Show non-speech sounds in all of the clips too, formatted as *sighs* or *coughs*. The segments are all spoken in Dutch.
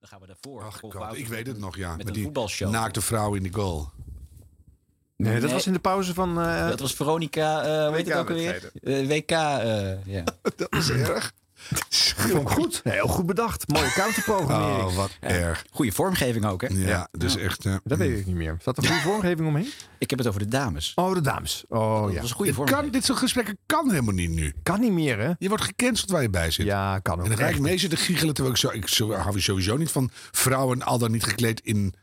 Dan gaan we daarvoor. Ach, God, ik weet het nog, ja. Met Met een die voetbalshow. naakte vrouw in de goal. Nee, dat Nee. was in de pauze van... eh, Dat was Veronica, eh hoe heet het ook alweer? Eh, WK, eh, ja. *laughs* Dat is erg. Vond ik goed. Heel goed bedacht. Mooie counterprogrammering. Oh, wat erg. Goede vormgeving ook, hè? Ja, dus echt... eh, Dat weet ik niet meer. Zat er goede vormgeving omheen? Ik heb het over de dames. Oh, de dames. Oh Dat ja. was een goede dit, vormgeving. kan, dit soort gesprekken kan helemaal niet nu. Kan niet meer, hè? Je wordt gecanceld waar je bij zit. Ja, kan ook. En dan ga ik mee zitten giechelen. Terwijl ik, zo, ik zo, hou sowieso niet van vrouwen al dan niet gekleed in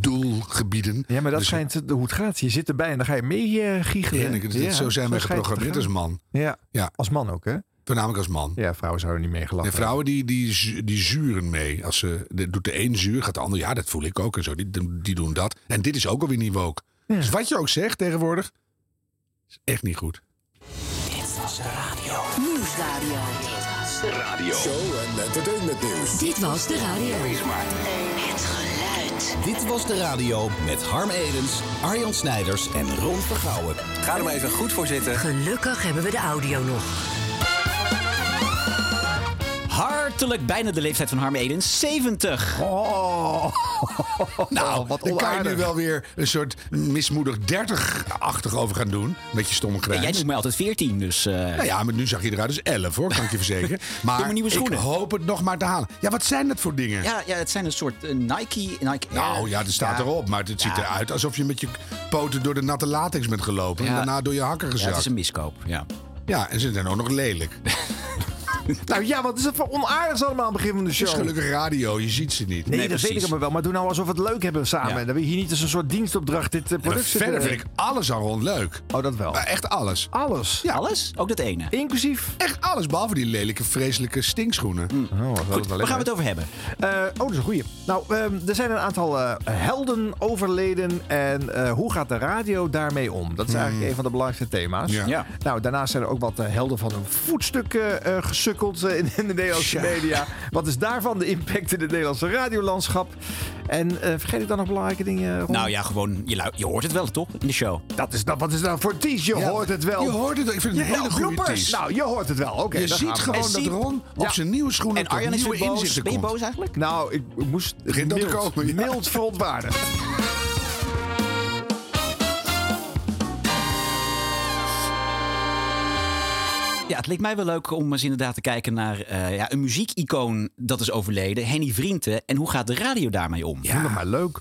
doelgebieden. Ja, maar dat Dus schijnt de- hoe het gaat. Je zit erbij en dan ga je mee eh, giechelen. Ja, zo zijn wij geprogrammeerd als man. Ja, Ja. als man ook, hè? Voornamelijk als man. Ja, vrouwen zouden niet meegelachen En vrouwen die, die, die zuren mee. Als ze, de, doet de een zuur, gaat de ander. Ja, dat voel ik ook en zo. Die, die doen dat. En dit is ook alweer niet woke. Dus wat je ook zegt tegenwoordig, is echt niet goed. Nieuwsradio. Show en entertainment nieuws. Dit was de radio. Het geluid. Dit was de radio met Harm Edens, Arjan Snijders en Ron Vergouwen. Ga er maar even goed voor zitten. Gelukkig hebben we de audio nog. Hartelijk bijna de leeftijd van Harm Edens. 70. Oh, Nou, wat dan kan je nu wel weer een soort mismoedig 30-achtig over gaan doen. Met je stomme jij noemt mij altijd 14, dus... eh, Nou ja, maar nu zag je eruit als 11 hoor, kan ik je verzekeren. *laughs* Maar mijn nieuwe schoenen. ik hoop het nog maar te halen. Ja, wat zijn dat voor dingen? ja, ja, het zijn een soort eh, Nike... Nike Nou Air. ja, dat staat Ja. erop. Maar het ziet eruit alsof je met je poten door de natte latex bent gelopen. En daarna door je hakken Ja, het gezakt. is een miskoop, ja. Ja, en ze zijn ook nog lelijk. *laughs* *laughs* Nou ja, wat is het voor onaardigs allemaal aan het begin van de Het is show? gelukkig radio, je ziet ze niet. Nee, Nee, dat weet ik allemaal wel. Maar doe nou alsof we het leuk hebben samen. Ja. Dat we hier niet als een soort dienstopdracht dit uh, En product verder vind ik alles al rond leuk. Oh, dat wel. Maar echt alles. Alles. Ja. Alles? Ook dat ene. Inclusief. Echt alles, behalve die lelijke, vreselijke stinkschoenen. Oh, wat Goed, waar gaan we het over hebben? Eh, oh, dat is een goeie. Nou, ehm, er zijn een aantal eh, helden overleden. En eh, hoe gaat de radio daarmee om? Dat is eigenlijk een van de belangrijkste thema's. Ja. Ja. Nou, daarnaast zijn er ook wat eh, helden van een voetstuk eh, eh, gesukkeld eh, in, in de Nederlandse media. Wat is daarvan de impact in het Nederlandse radiolandschap? En eh, vergeet ik dan nog belangrijke dingen? Ron? Nou ja, gewoon, je, je hoort het wel, toch? In de show. dat is, dat, wat is dat voor tease? Je Ja, hoort het wel. Je hoort het, ik vind het een hele goede tease. Nou, je hoort het wel. Oké, je ziet gewoon En dat Ron Ja. op zijn nieuwe schoenen En Arjan is nieuwe boos. Ben je boos eigenlijk? Nou, ik moest te mild, komen, ja. mild verontwaardigd. Ja, het leek mij wel leuk om eens inderdaad te kijken naar eh, ja, een muziekicoon dat is overleden. Henny Vrienden. En hoe gaat de radio daarmee om? Dat maar leuk.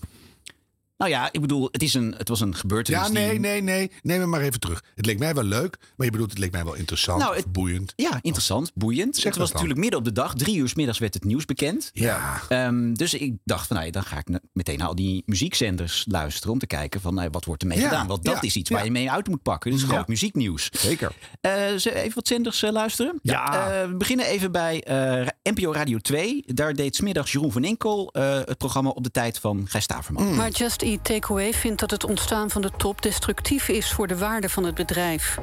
Nou ja, ik bedoel, het, is een, het was een gebeurtenis. Ja, die- nee, nee, nee. Neem me maar even terug. Het leek mij wel leuk, maar je bedoelt, het leek mij wel interessant, Nou, het- boeiend. Ja, interessant, boeiend. Zeg het was dan. natuurlijk midden op de dag. Drie uur 's middags werd het nieuws bekend. Ja. Ehm, dus ik dacht van, nou, ja, dan ga ik meteen naar al die muziekzenders luisteren... om te kijken van, nou, wat wordt ermee Ja, gedaan. Want dat ja, is iets ja. waar je mee uit moet pakken. Dus groot muzieknieuws. Zeker. Eh, even wat zenders eh, luisteren? Ja. Eh, we beginnen even bij eh, NPO Radio 2. Daar deed smiddags Jeroen van Enkel eh, het programma op de tijd van Gijs Staverman. Maar Just Eat Takeaway vindt dat het ontstaan van de top destructief is voor de waarde van het bedrijf.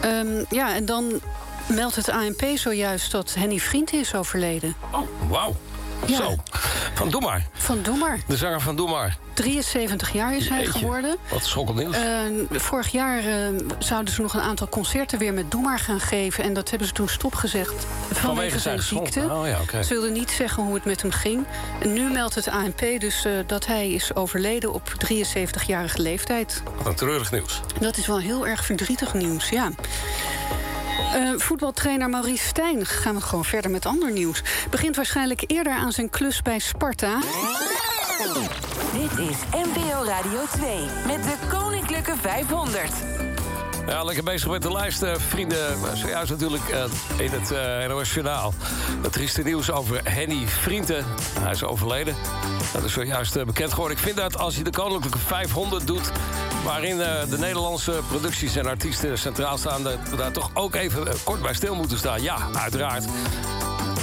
Ehm, ja, en dan meldt het ANP zojuist dat Henny Vriend is overleden. Oh, wauw. Ja. Zo. Van Doe maar. Van Doe maar. De zanger van Doe maar. 73 jaar is hij Jeetje. geworden. Wat schokkend nieuws. Eh, vorig jaar eh, zouden ze nog een aantal concerten weer met Doe maar gaan geven. En dat hebben ze toen stopgezegd vanwege, zijn gezond. ziekte. Oh ja. Ze wilden niet zeggen hoe het met hem ging. En nu meldt het ANP dus eh, dat hij is overleden op 73-jarige leeftijd. Wat een treurig nieuws. Dat is wel heel erg verdrietig nieuws, ja. Eh, voetbaltrainer Maurice Stijn, gaan we gewoon verder met ander nieuws. Begint waarschijnlijk eerder aan zijn klus bij Sparta. Dit is NPO Radio 2 met de Koninklijke 500. Ja, lekker bezig met de lijst, eh, vrienden. Zojuist natuurlijk eh, in het eh NOS Journaal. Het trieste nieuws over Henny Vrienden. Hij is overleden. Dat is zojuist bekend geworden. Ik vind dat als je de Koninklijke 500 doet... waarin de Nederlandse producties en artiesten centraal staan... dat we daar toch ook even kort bij stil moeten staan. Ja, uiteraard.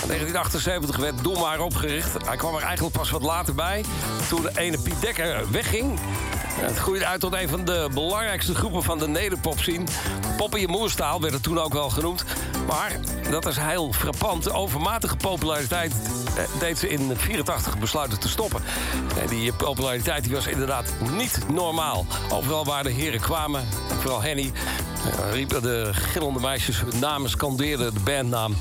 In 1978 werd Doe maar opgericht. Hij kwam er eigenlijk pas wat later bij. Toen de ene Piet Dekker wegging. Het groeide uit tot een van de belangrijkste groepen van de nederpop scene. Poppy Moerstaal werd het toen ook wel genoemd. Maar dat is heel frappant. De overmatige populariteit eh, deed ze in 84 besluiten te stoppen. En die populariteit die was inderdaad niet normaal. Overal waar de heren kwamen, vooral Henny... Ja, riepen de gillende meisjes hun namen, scandeerden de bandnaam.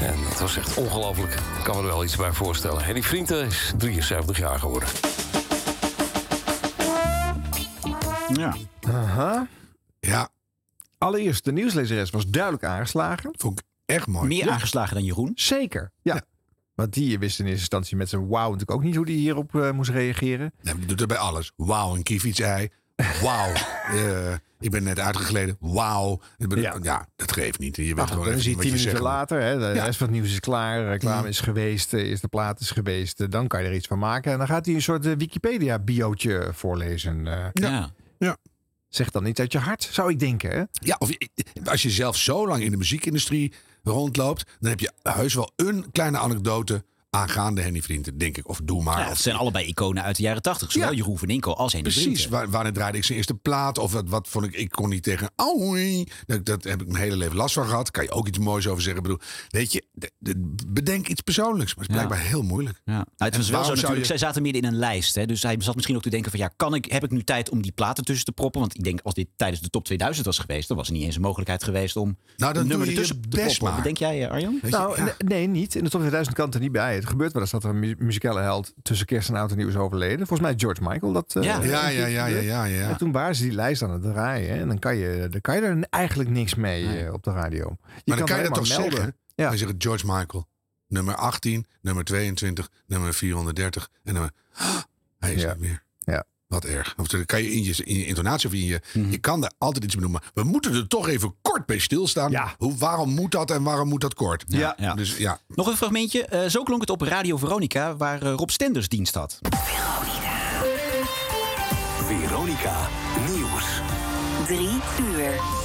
En dat was echt ongelooflijk. Ik kan me er wel iets bij voorstellen. Henny Vrienden is 73 jaar geworden. Ja. Aha. Ja, Allereerst, de nieuwslezeres was duidelijk aangeslagen. vond ik echt mooi. Meer Ja. aangeslagen dan Jeroen. Zeker. Ja. Want die wist in eerste instantie met zijn wauw natuurlijk ook niet hoe die hierop eh, moest reageren. Nee, die doet er bij alles. Wauw, een kiefiets-ei. Wauw. *laughs* eh, ik ben net uitgegleden. Wauw. Ja. Ja. dat geeft niet. Je weet Ach, gewoon dan even zie je tien minuten zegt. later, hè, de Ja. rest van het nieuws is klaar, reclame is geweest, is de plaat is geweest. eh, Dan kan je er iets van maken. En dan gaat hij een soort eh, Wikipedia-biootje voorlezen. eh. Ja. zeg dan niet uit je hart, zou ik denken. Hè? Ja, of je- als je zelf zo lang in de muziekindustrie rondloopt, dan heb je heus wel een kleine anekdote aangaande Henny Vrienden, denk ik. Of doe maar. Ja, het zijn allebei iconen uit de jaren tachtig. Zowel Ja. Jeroen van Inkel als Henny Precies, Vrienden. waar, wanneer draaide ik zijn eerste plaat? Of wat, wat vond ik, ik kon niet tegen, auwie. Dat, dat heb ik mijn hele leven last van gehad. Kan je ook iets moois over zeggen. Ik bedoel, weet je, de- de- bedenk iets persoonlijks. Maar het is Ja. blijkbaar heel moeilijk. Ja. Nou, het En was wel zo natuurlijk. je- Zij zaten midden in een lijst. Hè, dus hij zat misschien ook te denken van... ja, kan ik, heb ik nu tijd om die platen tussen te proppen? Want ik denk, als dit tijdens de top 2000 was geweest... dan was er niet eens een mogelijkheid geweest om Nou, dan een nummer doe je ertussen je te best proppen. denk jij, eh, Arjan? Je, Nou, nee, niet. In de top 2000 kan het er niet bij. Het gebeurt wel eens dat er een mu- muzikale held tussen kerst en oud en nieuw is overleden. Volgens mij George Michael. Dat, eh, Ja. ja, ja, ja, ja, ja, ja. En toen waren ze die lijst aan het draaien. hè. En dan kan je, dan kan je er eigenlijk niks mee eh, op de radio. Je Maar dan kan je dat toch melden. zeggen? Ja. Dan je George Michael. Nummer 18, nummer 22, nummer 430 en nummer... *gasps* Hij is Ja. er weer. Wat erg. Of dan kan je in je, in je intonatie of in je... Mhm. Je kan daar altijd iets. Maar we moeten er toch even kort bij stilstaan. Ja. Hoe, waarom moet dat en waarom moet dat kort? Ja. Ja. Dus ja. Nog een fragmentje. Eh, zo klonk het op Radio Veronica... waar eh, Rob Stenders dienst had. Veronica Nieuws. Drie uur.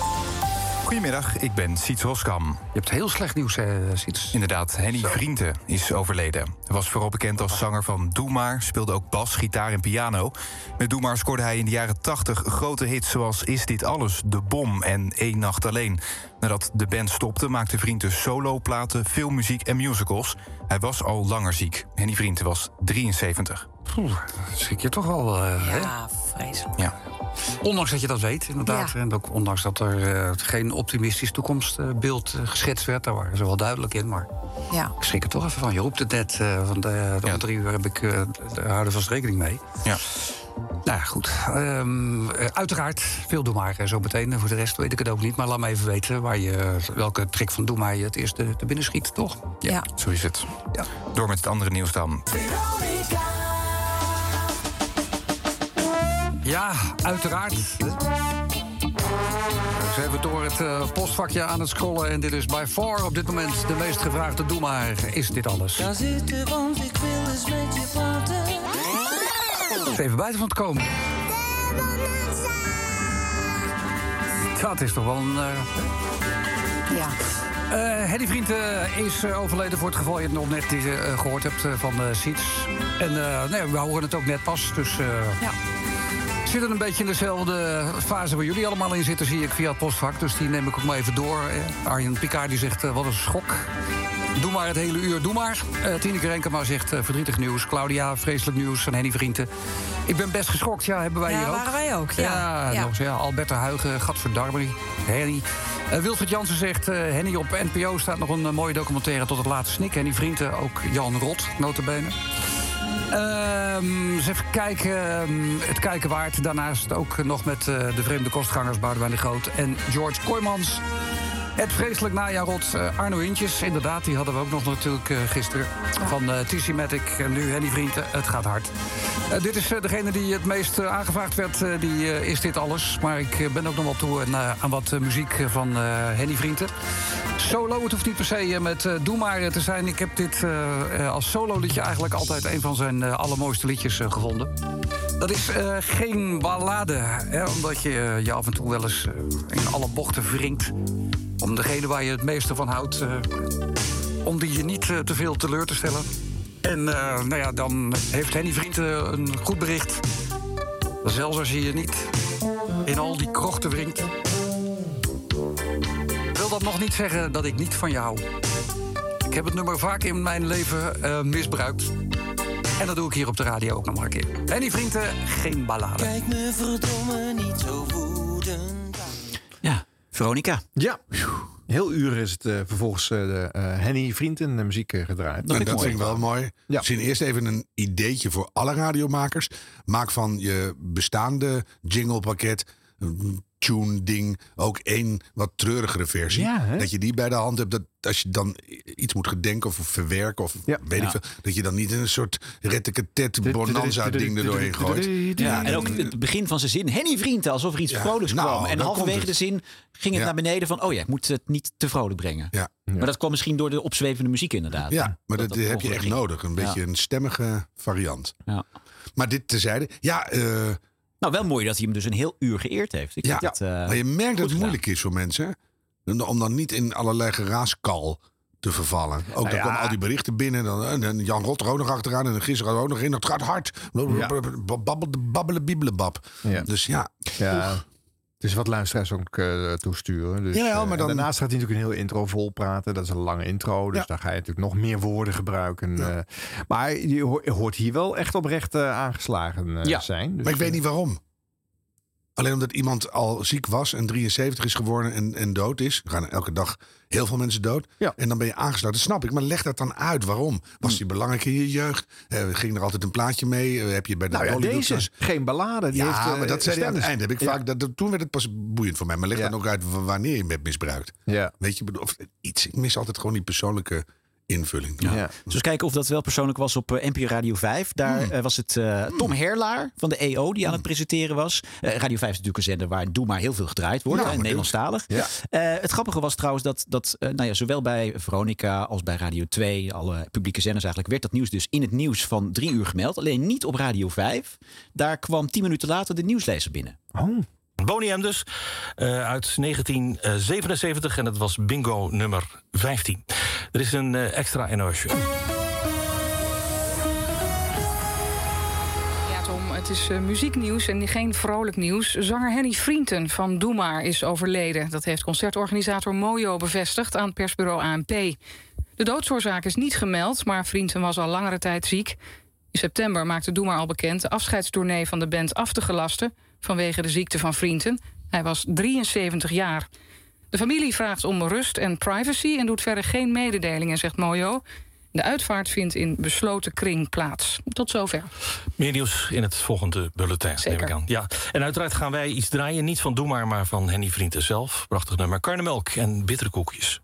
Goedemiddag, ik ben Siets Roskam. Je hebt heel slecht nieuws, eh, Siets. Inderdaad, Henny Vrienden is overleden. Hij was vooral bekend als zanger van Doe Maar, speelde ook bas, gitaar en piano. Met Doe Maar scoorde hij in de jaren 80 grote hits zoals Is Dit Alles, De Bom en Eén Nacht Alleen. Nadat de band stopte, maakte Vrienden soloplaten, filmmuziek en musicals. Hij was al langer ziek. Henny Vrienden was 73. Poeh, schrik je toch wel, eh, hè? Ja, vreselijk. Ja. Ondanks dat je dat weet, inderdaad. Ja. En ook ondanks dat er eh, geen optimistisch toekomstbeeld eh, geschetst werd. Daar waren ze wel duidelijk in, maar Ja. ik schrik er toch even van. Je roept het net, eh, van de, de Ja. om drie uur heb ik, daar houden vast rekening mee. Ja. Nou ja, goed. Ehm, eh, uiteraard, veel Doe Maar zo meteen. Voor de rest weet ik het ook niet. Maar laat me even weten waar je, welke trick van Doe Maar je het eerste te binnen schiet, toch? Ja. Zo is het. Ja. Door met het andere nieuws dan. Ja, uiteraard. Dus even door het eh, postvakje aan het scrollen. En dit is by far op dit moment de meest gevraagde Doe Maar. Is dit alles? Ga zitten, want ik wil eens met je praten. Is even buiten van te komen. Dat is toch wel een... eh, Ja. Eh Henny Vriend eh, is overleden voor het geval je het nog net eh, gehoord hebt van eh Siets. En eh, nee, we horen het ook net pas, dus... eh, Ja. Zitten een beetje in dezelfde fase waar jullie allemaal in zitten, zie ik via het postvak. Dus die neem ik ook maar even door. Arjen Picard die zegt, eh, wat een schok. Doe maar het hele uur, doe maar. Eh Tineke Renkema zegt, eh, verdrietig nieuws. Claudia, vreselijk nieuws van Henny Vrienden. Ik ben best geschokt, ja, hebben wij Ja, hier ook. waren wij ook, ja. Ja, Ja. nog ja. Albert Huigen, Gadverdarme, Henny. Eh, Wilfried Jansen zegt, Henny op NPO staat nog een mooie documentaire tot het laatste snik. Henny Vrienden, ook Jan Rot, notabene. Ehm eens even kijken. ehm, het kijken waard. Daarnaast ook nog met eh, de vreemde kostgangers Boudewijn de Groot en George Kooijmans. Het vreselijk najaar rot eh, Arno Hintjes. Inderdaad, die hadden we ook nog natuurlijk eh, gisteren. Van uh, Tissi Matic en nu Henny Vrienden. Het gaat hard. Eh, dit is eh, degene die het meest eh, aangevraagd werd. eh, die eh, is dit alles. Maar ik eh, ben ook nog wel toe aan, eh, wat eh, muziek van eh, Henny Vrienden. Solo, het hoeft niet per se eh, met eh, Doe Maar eh, te zijn. Ik heb dit eh, eh, als solo liedje eigenlijk altijd een van zijn eh, allermooiste liedjes eh, gevonden. Dat is eh, geen ballade, hè, omdat je eh, je af en toe wel eens eh, in alle bochten wringt. Om degene waar je het meeste van houdt, eh, om die je niet eh, te veel teleur te stellen. En eh, nou ja, dan heeft Henny Vriend een goed bericht. Zelfs als je je niet in al die krochten wringt. Wil dat nog niet zeggen dat ik niet van je hou. Ik heb het nummer vaak in mijn leven misbruikt. En dat doe ik hier op de radio ook nog maar een keer. Henny Vrienden, geen ballade. Kijk me verdomme niet zo woedend. Ja. Veronica. Ja. Heel uur is het eh, vervolgens eh, de, eh, Henny Vrienden de muziek gedraaid. Nou, dat vind ik wel mooi. Misschien eerst even een ideetje voor alle radiomakers. Maak van je bestaande jinglepakket, een tune ding, ook één wat treurigere versie. Ja, dat je die bij de hand hebt. Dat als je dan iets moet gedenken of verwerken of weet ik Ja. veel. Dat je dan niet in een soort retteketet bonanza ding er doorheen gooit. Ja, en ook het begin van zijn zin. Henny vrienden, alsof er iets Ja, vrolijks nou, kwam. En halverwege de zin ging het Ja. naar beneden van... oh ja, ik moet het niet te vrolijk brengen. Ja. Maar dat kwam misschien door de opzwevende muziek inderdaad. Ja, maar dat, dat heb je echt ging. nodig. Een beetje Ja. een stemmige variant. Ja. Maar dit tezijde. Ja, eh, Nou, wel mooi dat hij hem dus een heel uur geëerd heeft. Ik ja. vind het, eh, maar je merkt dat het moeilijk is voor mensen. hè. Om dan niet in allerlei geraaskal te vervallen. Ook Nou dan ja. komen al die berichten binnen. Dan, en dan Jan Rot er ook nog achteraan. En dan gisteren ook nog in. Dat gaat hard. Babbelen, babbelen, biebelenbab. Ja. Dus ja. Ja. Is wat luisteraars ook eh, toesturen. Dus, Ja, eh, maar dan- daarnaast gaat hij natuurlijk een heel intro vol praten. Dat is een lange intro. Dus Ja. daar ga je natuurlijk nog meer woorden gebruiken. eh. maar je ho- je hoort hier wel echt oprecht aangeslagen Ja. zijn. Dus, Maar ik weet niet waarom. Alleen omdat iemand al ziek was en 73 is geworden en, en dood is. Er gaan elke dag heel veel mensen dood. Ja. En dan ben je aangesloten. Dat snap ik. Maar leg dat dan uit. Waarom? Was die belangrijk in je jeugd? Eh, ging er altijd een plaatje mee? Eh, heb je bij de Nou ja, deze. Geen ballade. Die ja, heeft, eh, maar dat zei aan het stennis. eind. Heb ik Ja. vaak, dat, toen werd het pas boeiend voor mij. Maar leg dan ook uit wanneer je hem hebt misbruikt. Ja. Weet je, bedoel, of iets. Ik mis altijd gewoon die persoonlijke invulling. Ja. Dus eens kijken of dat wel persoonlijk was op eh, NPO Radio 5. Daar Hmm. eh, was het eh, Tom Herlaar van de EO die aan het presenteren was. Eh, Radio 5 is natuurlijk een zender waar Doe maar heel veel gedraaid wordt. Ja, en maar Nederlandstalig. Ja. Eh, het grappige was trouwens dat, dat nou ja, zowel bij Veronica als bij Radio 2, alle publieke zenders eigenlijk, werd dat nieuws dus in het nieuws van drie uur gemeld. Alleen niet op Radio 5. Daar kwam tien minuten later de nieuwslezer binnen. Oh. Boney M dus, eh, uit 1977 en dat was bingo nummer 15. Er is een eh, extra NOS. Het is eh, muzieknieuws en geen vrolijk nieuws. Zanger Henny Vrienten van Doe Maar is overleden. Dat heeft concertorganisator Mojo bevestigd aan persbureau ANP. De doodsoorzaak is niet gemeld, maar Vrienten was al langere tijd ziek. In september maakte Doe Maar al bekend de afscheidstournee van de band af te gelasten... vanwege de ziekte van Vrienten. Hij was 73 jaar. De familie vraagt om rust en privacy en doet verder geen mededelingen, zegt Mojo. De uitvaart vindt in besloten kring plaats. Tot zover. Meer nieuws in het volgende bulletin, neem ik aan. Ja. En uiteraard gaan wij iets draaien, niet van Doe Maar, maar van Henny Vrienden zelf. Prachtig nummer, karnemelk en bittere koekjes.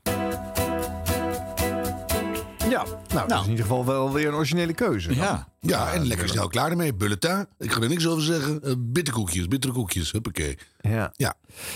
Ja, nou, dat is in ieder geval wel weer een originele keuze. dan. Ja. Ja, en lekker snel klaar ermee. Bulletin. Ik ga er niks over zeggen. Uh, bitterkoekjes, bittere koekjes. Huppakee. Ja. Ja.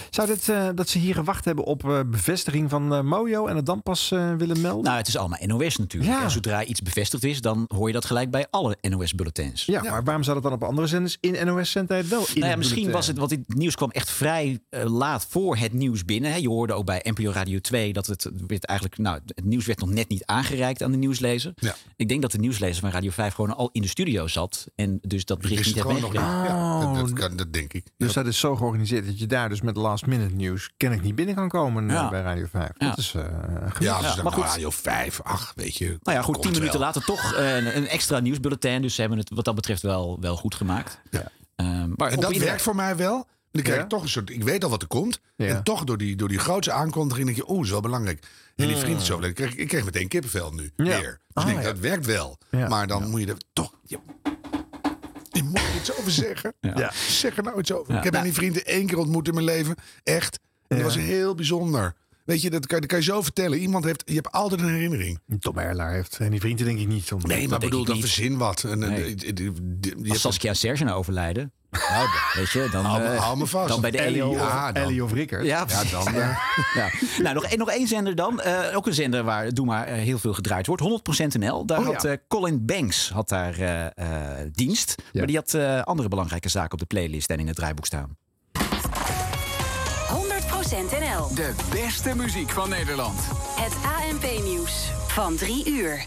Zou dit, eh, dat ze hier gewacht hebben op eh, bevestiging van eh, Mojo en het dan pas eh, willen melden? Nou, het is allemaal NOS natuurlijk. Ja. En zodra iets bevestigd is, dan hoor je dat gelijk bij alle NOS-bulletins. ja, maar waarom zou dat dan op andere zenders in NOS-zendtijd wel in Nou ja, het misschien bulletin? was het, want dit nieuws kwam echt vrij laat voor het nieuws binnen. Hè. Je hoorde ook bij NPO Radio 2 dat het werd eigenlijk, nou, het nieuws werd nog net niet aangereikt aan de nieuwslezer. Ja. Ik denk dat de nieuwslezer van Radio 5 gewoon al in de studio zat en dus dat bericht niet heeft nog. Ja, dat, dat, kan, dat denk ik. Dus dat is zo georganiseerd dat je daar dus met last minute nieuws kennelijk niet binnen kan komen eh, Ja. bij Radio 5. Ja. Dat is eh gemist. Ja, zeggen, maar goed. nou, Radio 5, ach, weet je. Nou ja, goed, tien minuten wel. later toch eh, een, een extra nieuwsbulletin. Dus ze hebben het wat dat betreft wel, wel goed gemaakt. Ja. Ehm, maar En dat ieder- werkt voor mij wel. Dan krijg Ja? ik toch een soort. Ik weet al wat er komt. Ja. En toch door die, door die grootste aankondiging denk je, oeh, is wel belangrijk. En die vriend is zo. Ik kreeg, ik kreeg meteen kippenvel nu. Ja. Weer. Dus Ah, ik denk, ja. dat werkt wel. Ja. Maar dan moet je er toch. Je, je moet er iets over zeggen. Ja. Zeg er nou iets over. Ja. Ik heb die vrienden één keer ontmoet in mijn leven. Echt. En dat Ja. was heel bijzonder. Weet je, dat kan, dat kan je zo vertellen. Iemand heeft, je hebt altijd een herinnering. Tom Erlaar heeft en die vrienden denk ik niet. Om Nee, maar bedoel, dan verzin wat. En, en- Nee. je Als hebt- Saskia en Serge nou overlijden, nou, weet je, dan, Hou me- eh, hou me vast. dan bij de Ellie, of, Ja, dan. Ellie of Rickert. Ja, Ja, dan. eh, Ja. Nou, nog, één- nog één zender dan. Eh, ook een zender waar Doe maar heel veel gedraaid wordt. 100% NL. Daar Oh, had ja. eh, Colin Banks had daar eh, eh, dienst. Ja. Maar die had eh, andere belangrijke zaken op de playlist en in het draaiboek staan. 100% NL. De beste muziek van Nederland. Het ANP-nieuws van 3 uur.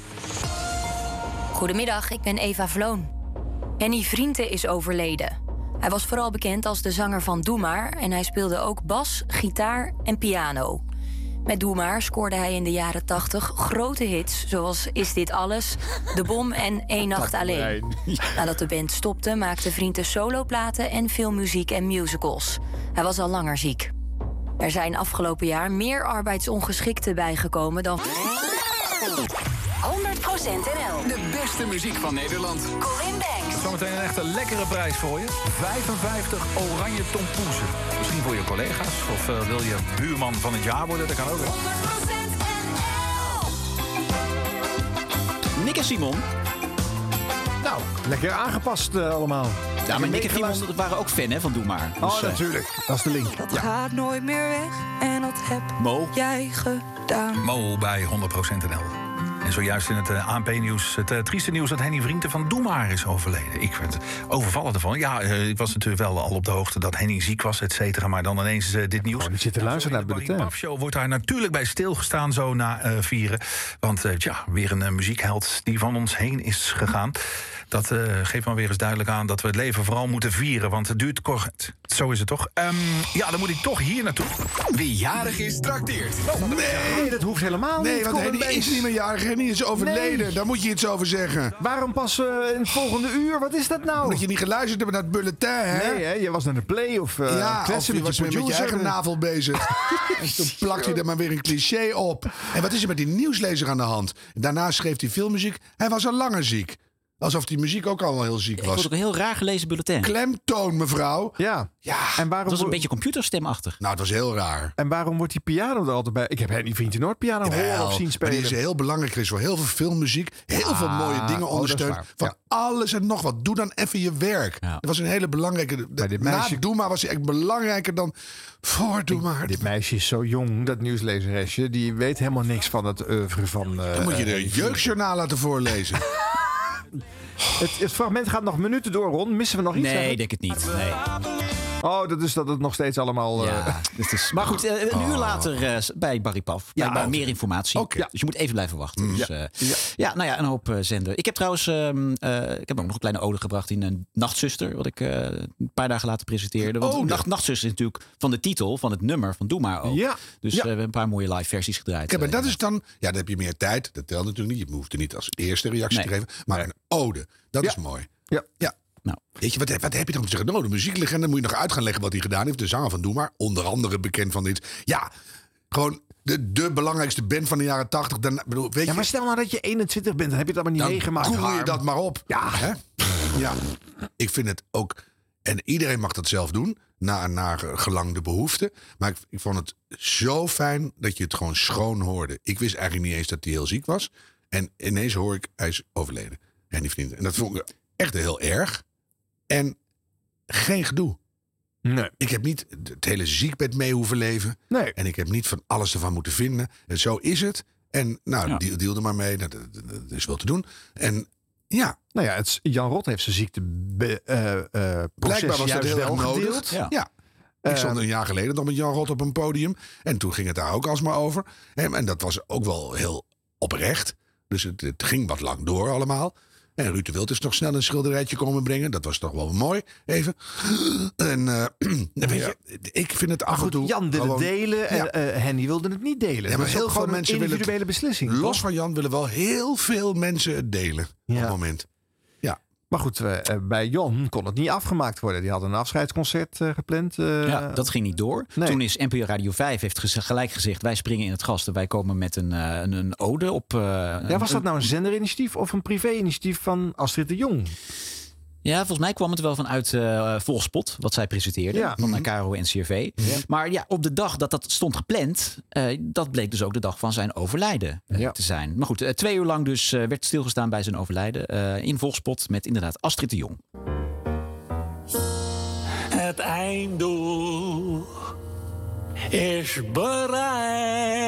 Goedemiddag, ik ben Eva Vloon. Henny Vrienden is overleden. Hij was vooral bekend als de zanger van Doe Maar... en hij speelde ook bas, gitaar en piano. Met Doe Maar scoorde hij in de jaren 80 grote hits... zoals Is Dit Alles, De Bom en Eén Nacht Alleen. *laughs* Nadat de band stopte, maakte Vrienden soloplaten... en veel muziek en musicals. Hij was al langer ziek. Er zijn afgelopen jaar meer arbeidsongeschikten bijgekomen dan. 100% NL. De beste muziek van Nederland. Colin Banks. Zometeen een echte lekkere prijs voor je. 55 oranje tompoezen. Misschien voor je collega's. Of eh, wil je buurman van het jaar worden? Dat kan ook. hè. Nick en Simon. Nou, lekker aangepast eh, allemaal. Ja, maar Nick en Simon waren ook fan hè, van Doe Maar. Oh, Dus, eh, natuurlijk. Dat is de link. Dat gaat nooit meer weg en dat heb Mo. jij gedaan. Mo bij 100% NL. En zojuist in het eh, ANP-nieuws, het eh, trieste nieuws dat Henny Vrienden van Doe Maar is overleden. Ik werd overvallen ervan. Ja, eh, ik was natuurlijk wel al op de hoogte dat Henny ziek was, et cetera. Maar dan ineens dit nieuws. Je zit te luisteren naar het bulletin. De show wordt daar natuurlijk bij stilgestaan zo na vieren. Want ja, weer een muziekheld die van ons heen is gegaan. Dat eh, geeft maar weer eens duidelijk aan dat we het leven vooral moeten vieren. Want het duurt kort. Zo is het toch? Ehm, ja, dan moet ik toch hier naartoe. Wie jarig is, trakteert. Nee, dat hoeft helemaal Nee, niet. want Colin Henny Banks. is niet meer jarig. Henny is overleden. Nee. Daar moet je iets over zeggen. Waarom pas eh, in het volgende uur? Wat is dat nou? Omdat je niet geluisterd hebt naar het bulletin, hè? Nee, hè? je was naar de play of uh, ja, of je was met je eigen navel bezig. *laughs* en toen plakt hij er maar weer een cliché op. En wat is er met die nieuwslezer aan de hand? Daarna schreef hij filmmuziek. Hij was al langer ziek. Alsof die muziek ook al wel heel ziek Ik was. vond ook een heel raar gelezen bulletin. Klemtoon, mevrouw. Ja. Ja. En waarom, Het was een beetje computerstemachtig. Nou, het was heel raar. en waarom wordt die piano er altijd bij? Ik heb Henny Vriendje nooit piano horen of zien maar spelen. die is heel belangrijk Chris, voor heel veel filmmuziek. Heel veel mooie dingen oh, is ondersteund. van Ja. alles en nog wat. Doe dan even je werk. Ja. Dat was een hele belangrijke... De, dit na meisje- Doe maar was hij echt belangrijker dan voor Doe maar. Dit meisje is zo jong, dat nieuwslezeresje. Die weet helemaal niks van het oeuvre van... eh, Dan moet je de jeugdjournaal laten voorlezen. *laughs* Het, het fragment gaat nog minuten door, Ron. Missen we nog iets? Nee, eigenlijk? denk het niet. Nee. Oh, dat is dat het nog steeds allemaal... eh, Ja, *laughs* het is, maar goed, eh, een uur later eh, bij Barry Paf. Ja, oké. meer informatie. Oké. Dus je moet even blijven wachten. Dus, eh, ja. nou ja, een hoop eh, zenden. Ik heb trouwens, ehm, eh, ik heb ook nog een kleine ode gebracht in een Nachtzuster. Wat ik eh, een paar dagen later presenteerde. Want Ode. Nacht, Nachtzuster is natuurlijk van de titel, van het nummer van Doe Maar ook. Ja. Dus Ja. eh, we hebben een paar mooie live versies gedraaid. Kijk, maar eh, dat is dan... Ja, dan heb je meer tijd. Dat telt natuurlijk niet. Je hoeft er niet als eerste reactie Nee. te geven. Maar een ode, dat is mooi. Ja. Ja. Nou. Weet je, wat, wat heb je dan te zeggen? Nou, de muzieklegende moet je nog uit gaan leggen wat hij gedaan heeft. De zanger van Doe Maar, onder andere bekend van dit. Ja, gewoon de, de belangrijkste band van de jaren tachtig. Dan, bedoel, weet Ja, maar stel nou dat je 21 bent, dan heb je het allemaal niet dan meegemaakt. koel je dat maar op. Ja. Hè? ja. Ik vind het ook... En iedereen mag dat zelf doen, naar, naar gelang de behoefte. Maar ik, ik vond het zo fijn dat je het gewoon schoon hoorde. Ik wist eigenlijk niet eens dat hij heel ziek was. En ineens hoor ik, hij is overleden. En die vriend. En dat vond ik echt heel erg. En geen gedoe. Nee. Ik heb niet het hele ziekbed mee hoeven leven. Nee. En ik heb niet van alles ervan moeten vinden. En zo is het. En nou, Ja. deal, deal er maar mee. Dat, dat, dat is wel te doen. En ja, Nou ja, het, Jan Rot heeft zijn ziekte be, eh, eh, proces blijkbaar was dat juist heel wel nodig. gedeeld. Ja. Ja. Ik Eh, stond een jaar geleden nog met Jan Rot op een podium. En toen ging het daar ook alsmaar over. En, en dat was ook wel heel oprecht. Dus het, het ging wat lang door allemaal. En Ruud de Wild is nog snel een schilderijtje komen brengen. Dat was toch wel mooi, even. En eh, *clears throat* weet je, ik vind het af en toe Jan wilde gewoon- delen en Ja. eh, Henny wilde het niet delen. Ja, maar heel veel mensen willen het- individuele beslissing. Los van Jan willen wel heel veel mensen het delen op het moment. Maar goed, eh, eh, bij Jan kon het niet afgemaakt worden. Die had een afscheidsconcert eh, gepland. Ja, dat ging niet door. Nee. Toen is NPO Radio 5 heeft gelijk gezegd... wij springen in het gas en wij komen met een, een, een ode op... ja, was dat nou een zenderinitiatief of een privé-initiatief van Astrid de Jong? Ja, volgens mij kwam het wel vanuit eh Volgspot, wat zij presenteerde. Ja. Van uh, Caro en CRV. Maar ja, op de dag dat dat stond gepland, eh, dat bleek dus ook de dag van zijn overlijden eh, Ja. te zijn. Maar goed, eh, twee uur lang dus eh, werd stilgestaan bij zijn overlijden. eh, in Volgspot met inderdaad Astrid de Jong. Het einddoel is bereikt.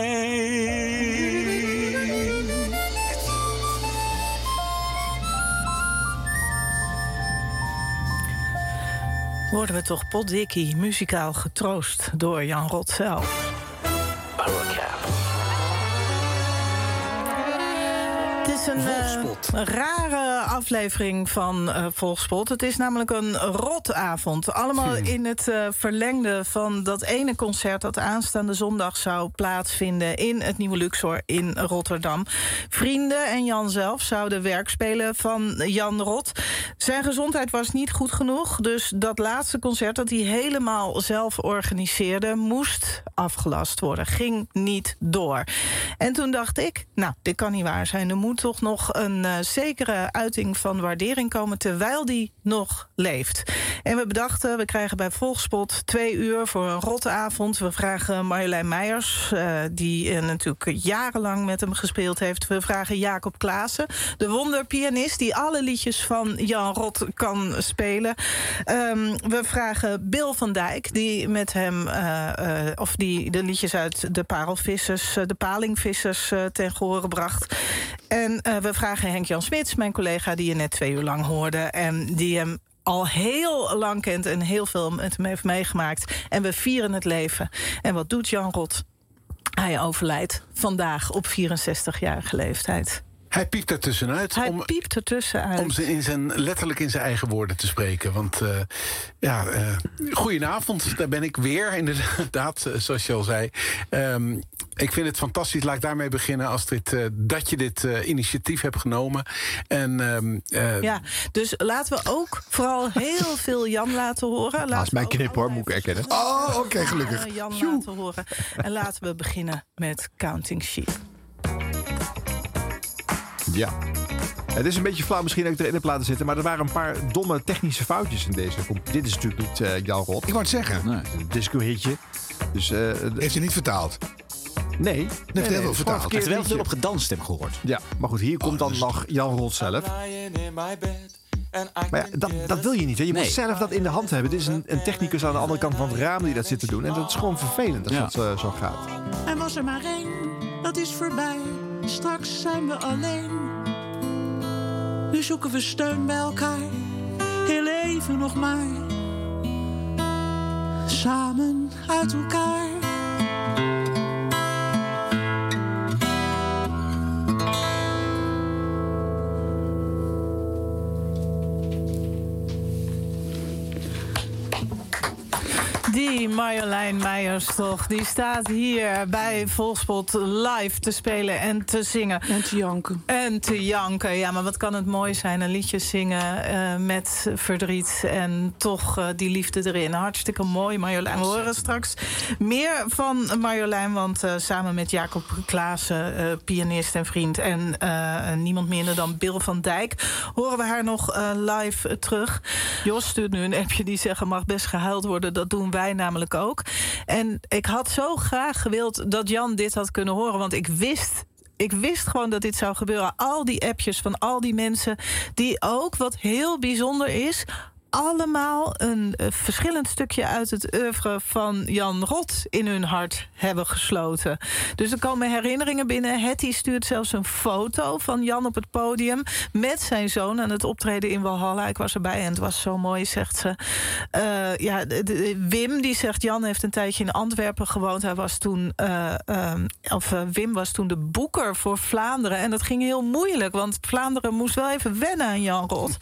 Worden we toch potdikkie muzikaal getroost door Jan Rot zelf. Oh, De is een eh, rare aflevering van Volkspot. Het is namelijk een rotavond. Allemaal in het eh, verlengde van dat ene concert... dat aanstaande zondag zou plaatsvinden in het Nieuwe Luxor in Rotterdam. Vrienden en Jan zelf zouden werk spelen van Jan Rot. Zijn gezondheid was niet goed genoeg. Dus dat laatste concert dat hij helemaal zelf organiseerde... moest afgelast worden. Ging niet door. En toen dacht ik, nou, dit kan niet waar zijn. Er toch nog een eh, zekere uiting van waardering komen... terwijl die nog leeft. En we bedachten, we krijgen bij Volgspot twee uur voor een rotavond. We vragen Marjolein Meijers, eh, die eh, natuurlijk jarenlang met hem gespeeld heeft. We vragen Jacob Klaassen, de wonderpianist... die alle liedjes van Jan Rot kan spelen. Ehm, we vragen Bill van Dijk, die met hem... of die de liedjes uit de parelvissers, de palingvissers ten gehore bracht. En eh, we vragen Henk-Jan Smits, mijn collega... die je net twee uur lang hoorde en die hem al heel lang kent en heel veel met hem heeft meegemaakt. En we vieren het leven. En wat doet Jan Rot? Hij overlijdt vandaag op 64-jarige leeftijd. Hij piept er tussenuit. Hij om, piept er tussenuit. Om ze in zijn, letterlijk in zijn eigen woorden te spreken. Want eh, ja, eh, goedenavond, daar ben ik weer, *laughs* inderdaad, eh, zoals je al zei. Ehm, ik vind het fantastisch, laat ik daarmee beginnen, Astrid, eh, dat je dit eh, initiatief hebt genomen. En, ehm, eh, Ja, dus laten we ook vooral heel *laughs* veel Jan laten horen. Dat is mijn knip hoor, moet ik erkennen. Oh, oké, gelukkig. Jan laten horen. En laten we beginnen met Counting Sheep. Ja. Het is een beetje flauw misschien dat ik erin heb laten zitten... maar er waren een paar domme technische foutjes in deze. Dit is natuurlijk niet eh, Jan Rot. Ik wou het zeggen. Nee. Een disco-hitje. Dus, Heeft hij niet vertaald? Nee. Nee, heeft heel veel vertaald. Hij heeft er wel veel op gedanst, heb ik gehoord. Ja, maar goed, hier komt dan nog Jan Rot zelf. Maar ja, dat, dat wil je niet. Hè? Je Nee. moet zelf dat in de hand hebben. Dit is een, een technicus aan de andere kant van het raam die dat zit te doen. En dat is gewoon vervelend als Ja. dat eh, zo gaat. Er was er maar één, dat is voorbij. Straks zijn we alleen. Nu zoeken we steun bij elkaar. Heel even nog maar. Samen uit elkaar. Die Marjolein Meijers toch, die staat hier bij Volspot live te spelen en te zingen. En te janken. En te janken, ja, maar wat kan het mooi zijn. Een liedje zingen eh, met verdriet en toch eh, die liefde erin. Hartstikke mooi, Marjolein. We horen straks meer van Marjolein, want eh, samen met Jacob Klaassen, pianist en vriend... en niemand minder dan Bill van Dijk, horen we haar nog live terug. Jos stuurt nu een appje die zeggen mag best gehuild worden. Dat doen wij namelijk ook. En ik had zo graag gewild dat Jan dit had kunnen horen, want ik wist ik wist gewoon dat dit zou gebeuren. Al die appjes van al die mensen die ook, wat heel bijzonder is allemaal een eh, verschillend stukje uit het oeuvre van Jan Rot in hun hart hebben gesloten. Dus er komen herinneringen binnen. Hetty stuurt zelfs een foto van Jan op het podium met zijn zoon aan het optreden in Walhalla. Ik was erbij en het was zo mooi, zegt ze. Eh, ja, Wim die zegt Jan heeft een tijdje in Antwerpen gewoond. Hij was toen, eh, of Wim was toen de boeker voor Vlaanderen en dat ging heel moeilijk, want Vlaanderen moest wel even wennen aan Jan Rot.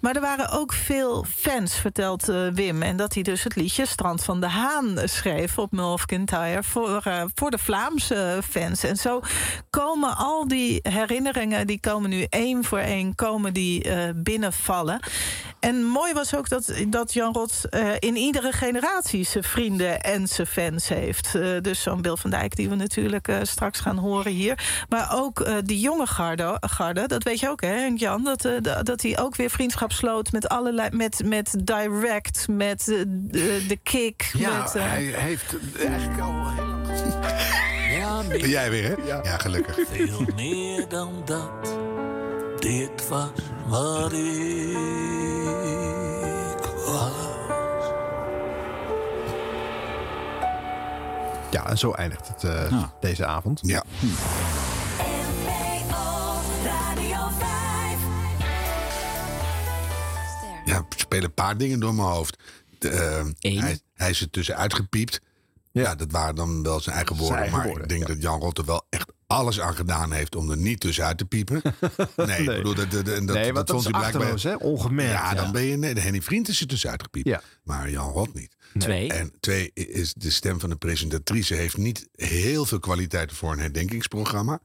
Maar er waren ook veel fans, vertelt eh, Wim. En dat hij dus het liedje Strand van de Haan schreef op Tire voor, eh, voor de Vlaamse fans. En zo komen al die herinneringen, die komen nu één voor één komen die, eh, binnenvallen. En mooi was ook dat, dat Jan Rot eh, in iedere generatie zijn vrienden en zijn fans heeft. Eh, dus zo'n Bill van Dijk die we natuurlijk eh, straks gaan horen hier. Maar ook eh, die jonge garde, garde, dat weet je ook hè Jan, dat, eh, da- dat hij ook weer vriendschap sloot met allerlei, met, met Direct, met eh, de, de Kick. ja, met, eh, hij heeft eigenlijk al heel lang gezien. Jij weer, hè? Ja, gelukkig. Veel meer dan dat. Dit was wat ik was. Ja, en zo eindigt het eh, deze avond. Ja. Ja, spelen een paar dingen door mijn hoofd. De, eh, hij, hij is er tussenuit gepiept. Ja. dat waren dan wel zijn eigen woorden. eigen maar woorden, ik denk dat Jan Rotte wel echt alles aan gedaan heeft om er niet tussenuit te piepen. *laughs* Nee, ik bedoel, dat, dat, dat, Nee, dat vond hij blijkbaar... hè? Ongemerkt, Ja, dan ja. ben je... Nee, de Henny Vriend is er tussenuit gepiept. Ja. Maar Jan Rot niet. Twee. En twee is de stem van de presentatrice heeft niet heel veel kwaliteiten voor een herdenkingsprogramma.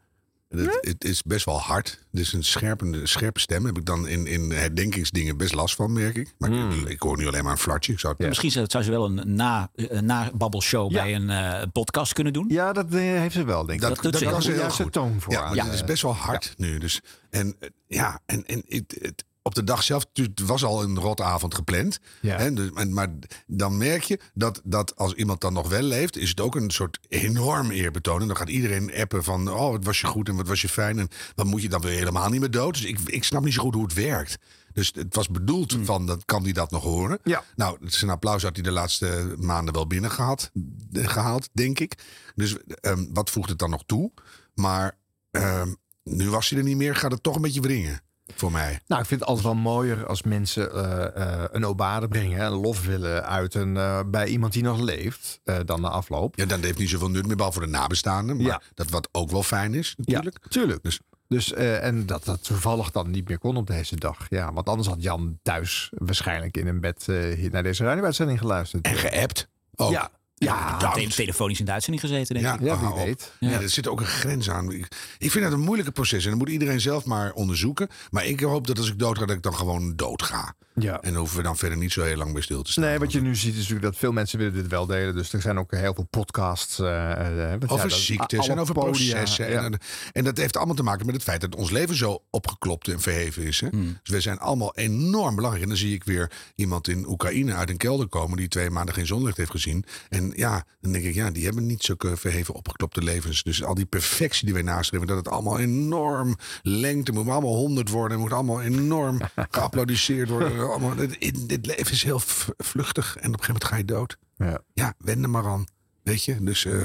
Het, het is best wel hard. Het is een scherpe, scherpe stem. Heb ik dan in, in herdenkingsdingen best last van, merk ik. Maar Hmm. ik, ik hoor nu alleen maar een flartje. Ik zou het Misschien zou zou ze wel een na, een nababbelshow bij een eh, podcast kunnen doen. Ja, dat eh, heeft ze wel, denk ik. Dat, doet dat ze kan ze heel goed. toon voor Ja, maar het is best wel hard nu. Dus, en eh, ja, en, en het, het- op de dag zelf het was al een rotavond gepland. Ja. Hè, dus, en- maar dan merk je dat, dat als iemand dan nog wel leeft, is het ook een soort enorm eerbetoon. En dan gaat iedereen appen van, oh, wat was je goed en wat was je fijn. En wat moet je dan weer helemaal niet meer dood. Dus ik, ik snap niet zo goed hoe het werkt. Dus het was bedoeld van, dan kan hij dat nog horen. Ja. Nou, zijn applaus had hij de laatste maanden wel binnen gehad, gehaald, denk ik. Dus ehm, wat voegt het dan nog toe? Maar ehm, nu was hij er niet meer, gaat het toch een beetje wringen. Voor mij. Nou, ik vind het altijd wel mooier als mensen eh, eh, een obade brengen, een lof willen uiten eh, bij iemand die nog leeft, dan na afloop. Ja, dan heeft niet zoveel nut meer, behalve voor de nabestaanden. Maar Ja. dat wat ook wel fijn is, natuurlijk. Ja, tuurlijk. Dus, Dus, en dat dat toevallig dan niet meer kon op deze dag. Ja, want anders had Jan thuis waarschijnlijk in een bed hier naar deze radio-uitzending geluisterd. en geappt. Ook. Ja, ja, Ja, te- telefonisch in de uitzending gezeten, denk Ja, ik. ja, wie weet. Ja. Ja. er zit ook een grens aan. Ik, ik vind dat een moeilijke proces. En dat moet iedereen zelf maar onderzoeken. Maar ik hoop dat als ik dood ga, dat ik dan gewoon dood ga. Ja. En hoeven we dan verder niet zo heel lang bij stil te staan. Nee, wat je nu ziet is natuurlijk dat veel mensen willen dit wel delen. Dus er zijn ook heel veel podcasts. eh, eh, want Over ja, ziektes en over podia, processen. ja. En, en dat heeft allemaal te maken met het feit dat ons leven zo opgeklopt en verheven is. Hè? Hmm. Dus we zijn allemaal enorm belangrijk. En dan zie ik weer iemand in Oekraïne uit een kelder komen... die twee maanden geen zonlicht heeft gezien. En ja, dan denk ik, ja, die hebben niet zulke verheven opgeklopte levens. Dus al die perfectie die wij nastreven... dat het allemaal enorm lengte moet allemaal honderd worden. Het moet allemaal enorm *laughs* geapplaudisseerd worden. Allemaal, dit, dit leven is heel vluchtig. En op een gegeven moment ga je dood. Ja. Ja, wend er maar aan. Weet je, dus... eh,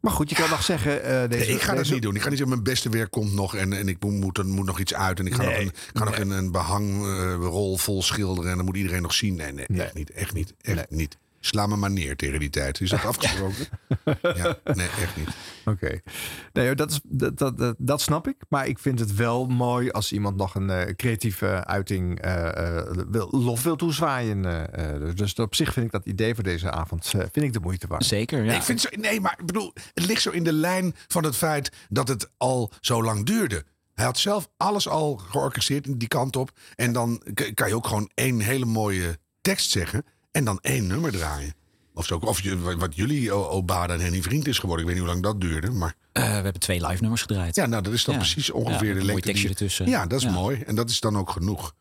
Maar goed, je kan nog zeggen... eh, deze, Nee, ik ga dat niet doen. Ik ga niet zeggen, mijn beste werk komt nog en, en ik moet, moet, moet nog iets uit. En ik ga Nee, nog een, ga nog een, een behangrol vol schilderen en dan moet iedereen nog zien. Nee, nee, echt niet. Echt niet. Echt niet. Sla me maar neer tegen die tijd. Is dat *laughs* afgesproken? ja, nee, echt niet. Oké. Nee, dat, is, dat, dat, dat, dat snap ik. Maar ik vind het wel mooi als iemand nog een eh, creatieve uiting eh, eh, wil, lof wil toezwaaien. eh, eh, dus op zich vind ik dat idee voor deze avond eh, vind ik de moeite waard. Zeker, Nee, ja. ik vind zo, nee, maar ik bedoel, het ligt zo in de lijn van het feit dat het al zo lang duurde. Hij had zelf alles al georchestreerd in die kant op. En dan kan je ook gewoon één hele mooie tekst zeggen. En dan één nummer draaien. Of, zo, of je, wat jullie, Obada en Henny Vriend is geworden. Ik weet niet hoe lang dat duurde. Maar Eh, we hebben twee live nummers gedraaid. ja, nou, dat is dan Ja. precies ongeveer de lengte. tekstje die- ertussen. Ja, dat is Ja. mooi. En dat is dan ook genoeg.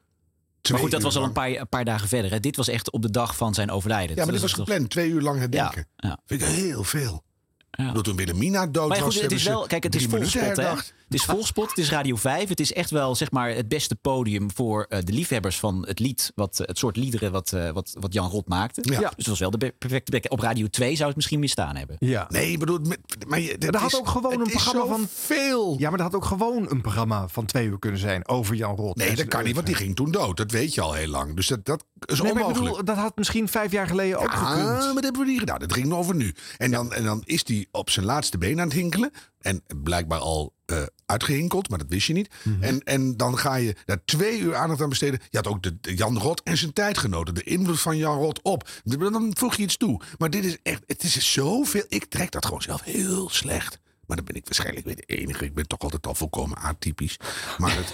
Maar goed, dat was al een paar, een paar dagen verder. Hè. Dit was echt op de dag van zijn overlijden. Ja, maar dit Dus was dat gepland. Twee uur lang herdenken. Vind ik heel veel. Ja. Bedoel, toen Wilhelmina dood Maar ja, was, goed, het is wel, kijk, het is minuten volspot, hè? Het is volspot, het is Radio 5. Het is echt wel zeg maar, het beste podium voor eh, de liefhebbers van het lied, wat, eh, het soort liederen wat, eh, wat, wat Jan Rot maakte. Ja. Dus het was wel de perfecte plek. Op Radio 2 zou het misschien mistaan hebben. Ja. Nee, ik bedoel, maar Maar er had is- ook gewoon een programma van veel. Ja, maar dat had ook gewoon een programma van twee uur kunnen zijn over Jan Rot. Nee, dat kan niet, want die ging toen dood. Dat weet je al heel lang. Dus dat, dat is Nee, maar ik onmogelijk. bedoel, dat had misschien vijf jaar geleden ook gekund. Ah, maar dat hebben we niet gedaan. Dat ging over nu. En dan, en dan is hij op zijn laatste been aan het hinkelen. En blijkbaar al eh, uitgehinkeld, maar dat wist je niet. Mhm. en, en dan ga je daar twee uur aandacht aan besteden. Je had ook de, de Jan Rot en zijn tijdgenoten. De invloed van Jan Rot op. Dan voeg je iets toe. Maar dit is echt, het is zoveel. Ik trek dat gewoon zelf heel slecht. Maar dan ben ik waarschijnlijk weer de enige. Ik ben toch altijd al volkomen atypisch. Maar het,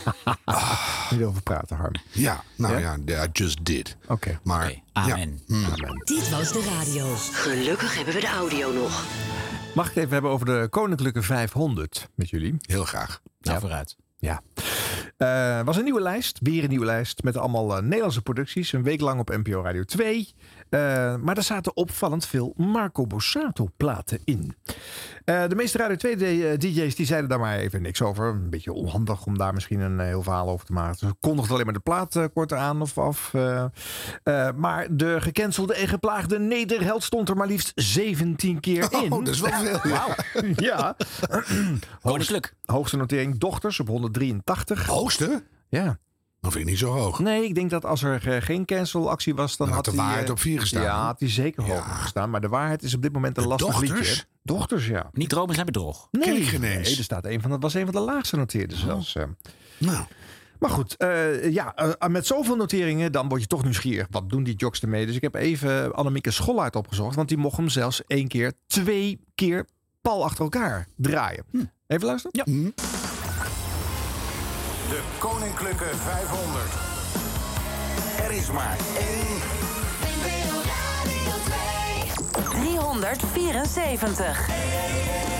*laughs* Niet over praten, Harm. ja, nou Ja? ja, I just did. Oké. Maar, Oké, amen. Ja, mm. Dit was de radio. Gelukkig hebben we de audio nog. Mag ik het even hebben over de Koninklijke 500 met jullie? Heel graag. Nou, vooruit. Ja. Eh was een nieuwe lijst, weer een nieuwe lijst met allemaal eh, Nederlandse producties. Een week lang op NPO Radio 2. Eh, maar er zaten opvallend veel Marco Borsato platen in. Eh, de meeste Radio 2 D- DJ's die zeiden daar maar even niks over. Een beetje onhandig om daar misschien een eh, heel verhaal over te maken. Ze kondigden alleen maar de plaat eh, kort aan of af. eh. Eh, maar de gecancelde en geplaagde Nederheld stond er maar liefst 17 keer in. Oh, dat is wel veel. Wauw. *laughs* ja. Koninklijk. Hoogste notering Dochters op 183. Hoogste? Ja. Dat vind ik niet zo hoog. Nee, ik denk dat als er eh, geen cancelactie was, dan, Dan had de hij, waarheid eh, op vier gestaan, Ja, had hij zeker hoger gestaan. Maar de waarheid is op dit moment een lastig Dochters? liedje. Dochters, ja. Niet dromen zijn bedrog. Nee, nee, er staat een van, dat was een van de laagste noteerden zelfs. eh. Nou. Maar goed, eh, ja, met zoveel noteringen, dan word je toch nieuwsgierig. Wat doen die jocks ermee? Dus ik heb even Annemieke Schollaert opgezocht. Want die mocht hem zelfs één keer, twee keer pal achter elkaar draaien. Even luisteren? Ja. De Koninklijke 500. Er is maar één. 374.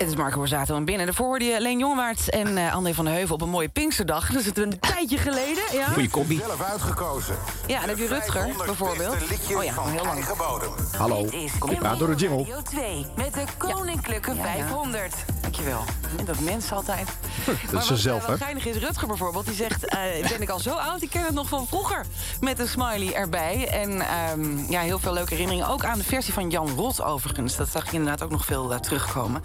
Het is Marco Borsato en binnen. Daarvoor hoorde je Leen Jongewaard en eh, André van de Heuvel op een mooie Pinksterdag. Dat is het een tijdje geleden. Ja, Zelf uitgekozen. ja dan heb je Rutger bijvoorbeeld. Oh ja, heel lang. Hallo. Ja, door de jingle. Radio 2 met de Koninklijke 500. Dankjewel. En dat mensen altijd. *laughs* Dat is ze zelf, Wat hè? geinig is, Rutger bijvoorbeeld, die zegt... eh, ben ik al zo oud, ik ken het nog van vroeger. Met een smiley erbij. En ehm, ja, heel veel leuke herinneringen. Ook aan de versie van Jan Rot overigens. Dat zag je inderdaad ook nog veel eh, terugkomen.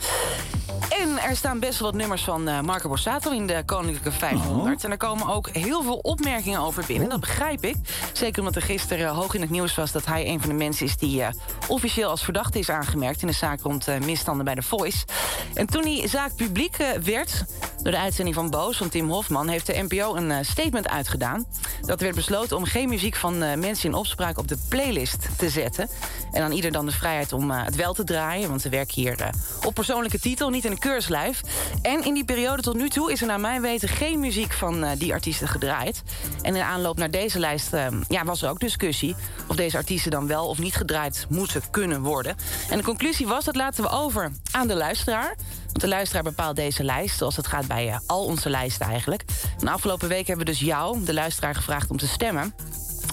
En er staan best wel wat nummers van eh, Marco Borsato in de Koninklijke 500. En er komen ook heel veel opmerkingen over binnen. Dat begrijp ik. Zeker omdat er gisteren hoog in het nieuws was... dat hij een van de mensen is die eh, officieel als verdachte is aangemerkt... in de zaak rond eh, misstanden bij The Voice. En toen die zaak publiek werd... door de uitzending van Boos van Tim Hofman... heeft de NPO een statement uitgedaan. Dat werd besloten om geen muziek van mensen in opspraak... op de playlist te zetten. En aan ieder dan de vrijheid om het wel te draaien. Want we werken hier op persoonlijke niet in een keurslijf. En in die periode tot nu toe is er naar mijn weten... geen muziek van eh, die artiesten gedraaid. En in aanloop naar deze lijst eh, ja, was er ook discussie... of deze artiesten dan wel of niet gedraaid moeten kunnen worden. En de conclusie was, dat laten we over aan de luisteraar... Want de luisteraar bepaalt deze lijst, zoals het gaat bij eh, al onze lijsten eigenlijk. En afgelopen week hebben we dus jou, de luisteraar, gevraagd om te stemmen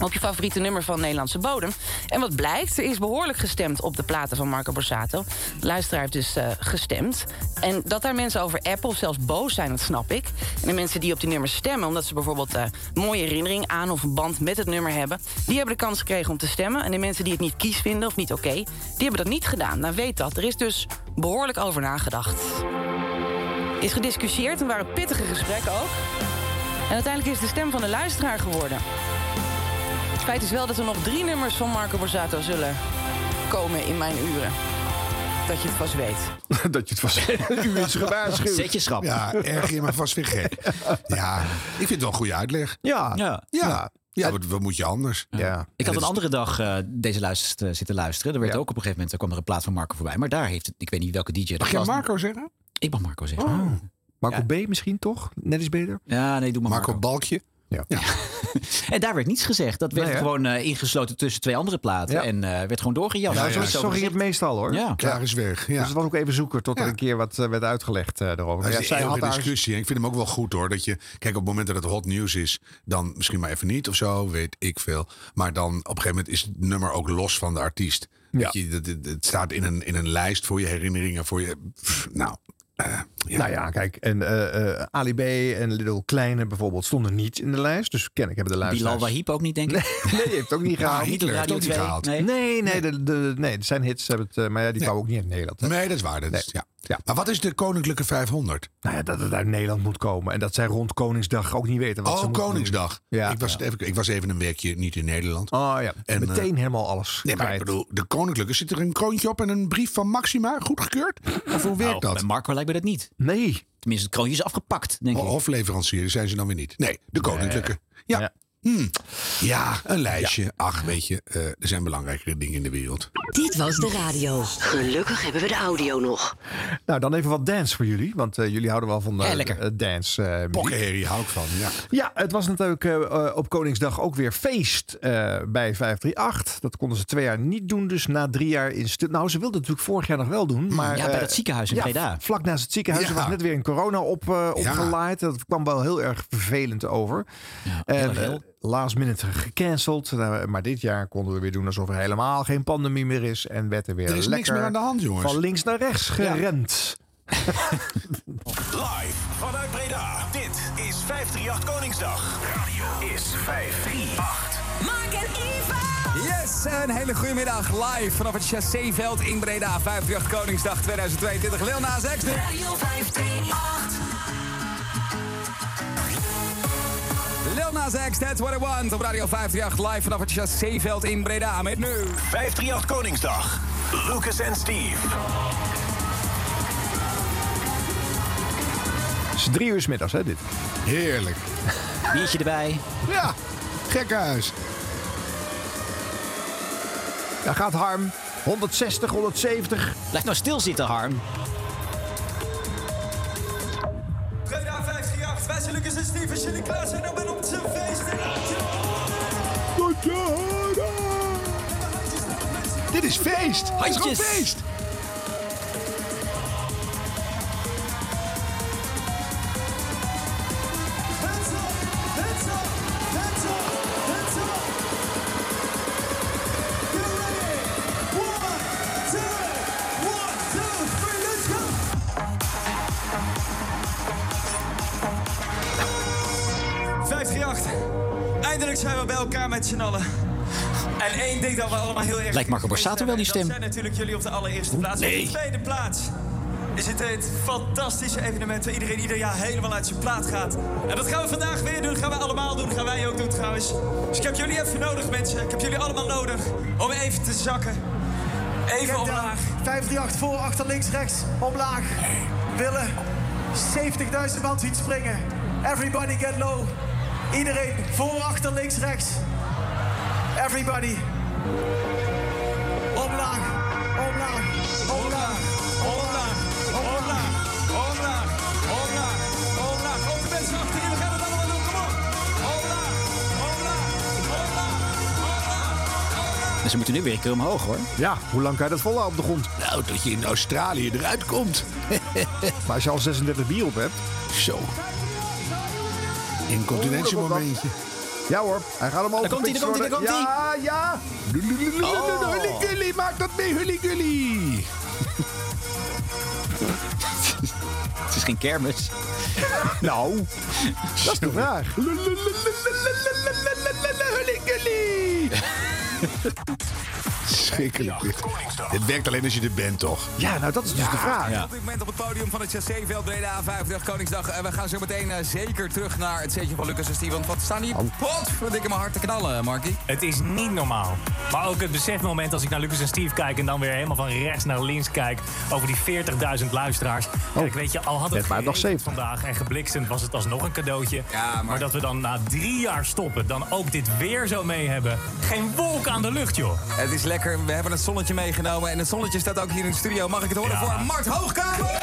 op je favoriete nummer van Nederlandse bodem. En wat blijkt, er is behoorlijk gestemd op de platen van Marco Borsato. De luisteraar heeft dus eh, gestemd. En dat daar mensen over appen of zelfs boos zijn, dat snap ik. En de mensen die op die nummers stemmen... omdat ze bijvoorbeeld eh, een mooie herinnering aan of een band met het nummer hebben... die hebben de kans gekregen om te stemmen. En de mensen die het niet kies vinden of niet oké... die hebben dat niet gedaan. Nou, weet dat. Er is dus behoorlijk over nagedacht. Is gediscussieerd en waren pittige gesprekken ook. En uiteindelijk is de stem van de luisteraar geworden. Het feit is wel dat er nog drie nummers van Marco Borsato zullen komen in mijn uren. Dat je het vast weet. *laughs* dat je het vast *laughs* U is gewaarschuwd. Zet je schrap. Ja, erg je maar vast weer gek. Ja, ik vind het wel een goede uitleg. Ja. Ja. Ja. Ja, wat, wat moet je anders? Ja. Ik had En een andere dag eh, deze luistert, eh, zitten luisteren. Er werd Ja. ook op een gegeven moment er kwam er een plaat van Marco voorbij. Maar daar heeft het, ik weet niet welke DJ dat Mag je was. Marco zeggen? Ik mag Marco zeggen. Oh. Marco Ja. B misschien toch? Net is beter? Ja, nee, doe maar Marco Marco. Balkje? Ja. *laughs* En daar werd niets gezegd. Dat werd Nee, gewoon eh, ingesloten tussen twee andere platen. Ja. En eh, werd gewoon doorgejast. Nou, Er zo, ging het meestal hoor. Ja. Klaar is weg. Ja. Dus het was ook even zoeken tot er Ja. een keer wat eh, werd uitgelegd eh, erover. Dat Ja, is zij had discussie. En ik vind hem ook wel goed hoor. Dat je, kijk, op het moment dat het hot nieuws is, dan misschien maar even niet of zo, weet ik veel. Maar dan op een gegeven moment is het nummer ook los van de artiest. Ja. Je, het, het- het staat in een, in een lijst voor je herinneringen, voor je. pff, nou, eh, ja. Nou ja, kijk, en eh, eh, Ali B en Little Kleine bijvoorbeeld stonden niet in de lijst. Dus ken ik hebben de Bilal luisteraars. Wahib ook niet, denk ik. Nee, die heeft het ook niet *laughs* gehaald. Hitler heeft het ook niet 2. gehaald. Nee. Nee, nee, de, de, nee, zijn hits hebben het, maar ja, die Nee. kwamen ook niet uit Nederland. hè. Nee, dat is waar. Dat is, ja. Maar wat is de Koninklijke 500? Nou ja, dat het uit Nederland moet komen. En dat zij rond Koningsdag ook niet weten wat ze Oh, moeten Koningsdag. doen. Ja, ik, was ja. het even, ik was even een weekje niet in Nederland. Oh ja, En, meteen helemaal alles Nee, maar ik bedoel, de Koninklijke, zit er een kroontje op en een brief van Maxima goedgekeurd? Of hoe werkt Nou, dat? Bij Marco lijkt me dat niet. Nee. Tenminste, het kroontje is afgepakt, denk ik. Hofleverancier zijn ze dan weer niet. Nee, de Koninklijke. Ja. Ja. Hmm. Ja, een lijstje. Ach, weet je, eh, er zijn belangrijkere dingen in de wereld. Dit was de radio. Gelukkig hebben we de audio nog. Nou, dan even wat dance voor jullie. Want eh, jullie houden wel van eh, Ja, lekker. dance. eh, muziek. Pokkenherrie hou ik van, ja. Ja, het was natuurlijk op Koningsdag ook weer feest eh, bij 538. Dat konden ze twee jaar niet doen, dus na drie jaar in stil. Nou, ze wilden het natuurlijk vorig jaar nog wel doen. Maar, Ja, bij dat ziekenhuis in ja, Breda. Vlak naast het ziekenhuis. Er Ja. was net weer een corona op, eh, opgelaaid. Dat kwam wel heel erg vervelend over. en heel eh, heel. Last minute gecanceld. Nou, maar dit jaar konden we weer doen alsof er helemaal geen pandemie meer is. En werd er weer Er is niks lekker meer aan de hand, jongens. van links naar rechts gerend. *laughs* Live vanuit Breda. Dit is 538 Koningsdag. Radio is 538. Mark en Eva! Yes, een hele goede middag live vanaf het Chasséveld in Breda. 58 Koningsdag 2022. Lil Nas X. Radio 538. Lil Nas X, That's What I Want. Op Radio 538 live vanaf het Chasséveld in Breda. Met nu... 538 Koningsdag. Lucas en Steve. Het is drie uur 's middags, hè, dit. Heerlijk. Biertje erbij. Ja, gekkenhuis. Daar gaat Harm. 160, 170. Blijf nou stilzitten, Harm. En. Als jullie klaar zijn, dan ben op zijn feest. Dit is feest. Het is gewoon feest. En één ding dat we allemaal heel erg... Lijkt Marco Borsato wel die stem. Dat zijn natuurlijk jullie op de allereerste plaats. Op Nee. de tweede plaats is het het fantastische evenement... waar iedereen ieder jaar helemaal uit zijn plaat gaat. En dat gaan we vandaag weer doen. gaan we allemaal doen. gaan wij ook doen trouwens. Dus ik heb jullie even nodig, mensen. Ik heb jullie allemaal nodig om even te zakken. Even omlaag. 538 voor, achter, links, rechts, omlaag. Willen 70.000 man zien springen. Everybody get low. Iedereen voor, achter, links, rechts. Everybody. Omlaag, omlaag, omlaag, omlaag, omlaag, omlaag, omlaag, omlaag. Ook de mensen achterin, we gaan het allemaal doen, kom op. Omlaag, omlaag, omlaag, omlaag. Dus ze moeten nu weer een keer omhoog, hoor. Ja, hoe lang kan je dat volhouden op de grond? Nou, dat je in Australië eruit komt. *laughs* maar als je al 36 bier op hebt... Zo. Incontinentiemomentje. Ja hoor, hij gaat hem over. Daar komt hij, daar komt hij, daar komt hij. Ja, ja. Oh. Maak dat mee, Hully Gully. Het is geen kermis. Nou, dat is de vraag. *laughs* Hully Gully. Schrikkelijk dit. Dit werkt alleen als je er bent, toch? Ja, nou dat is dus de vraag. Op dit moment op het podium van het Chasséveld Breda 50 Koningsdag. En we gaan zo meteen eh, zeker terug naar het setje van Lucas en Steven. Want wat staan die pot voor dikke mijn hart te knallen, Markie? Het is niet normaal. Maar ook het besefmoment als ik naar Lucas en Steve kijk... en dan weer helemaal van rechts naar links kijk... over die 40.000 luisteraars. Kijk, weet je, al had het maar nog geregend 70. vandaag en gebliksemd... was het alsnog een cadeautje. maar... dat we dan na drie jaar stoppen... dan ook dit weer zo mee hebben. Geen wolk aan de lucht, joh. Het is lekker. We hebben het zonnetje meegenomen. En het zonnetje staat ook hier in de studio. Mag ik het horen voor Mart Hoogkamer?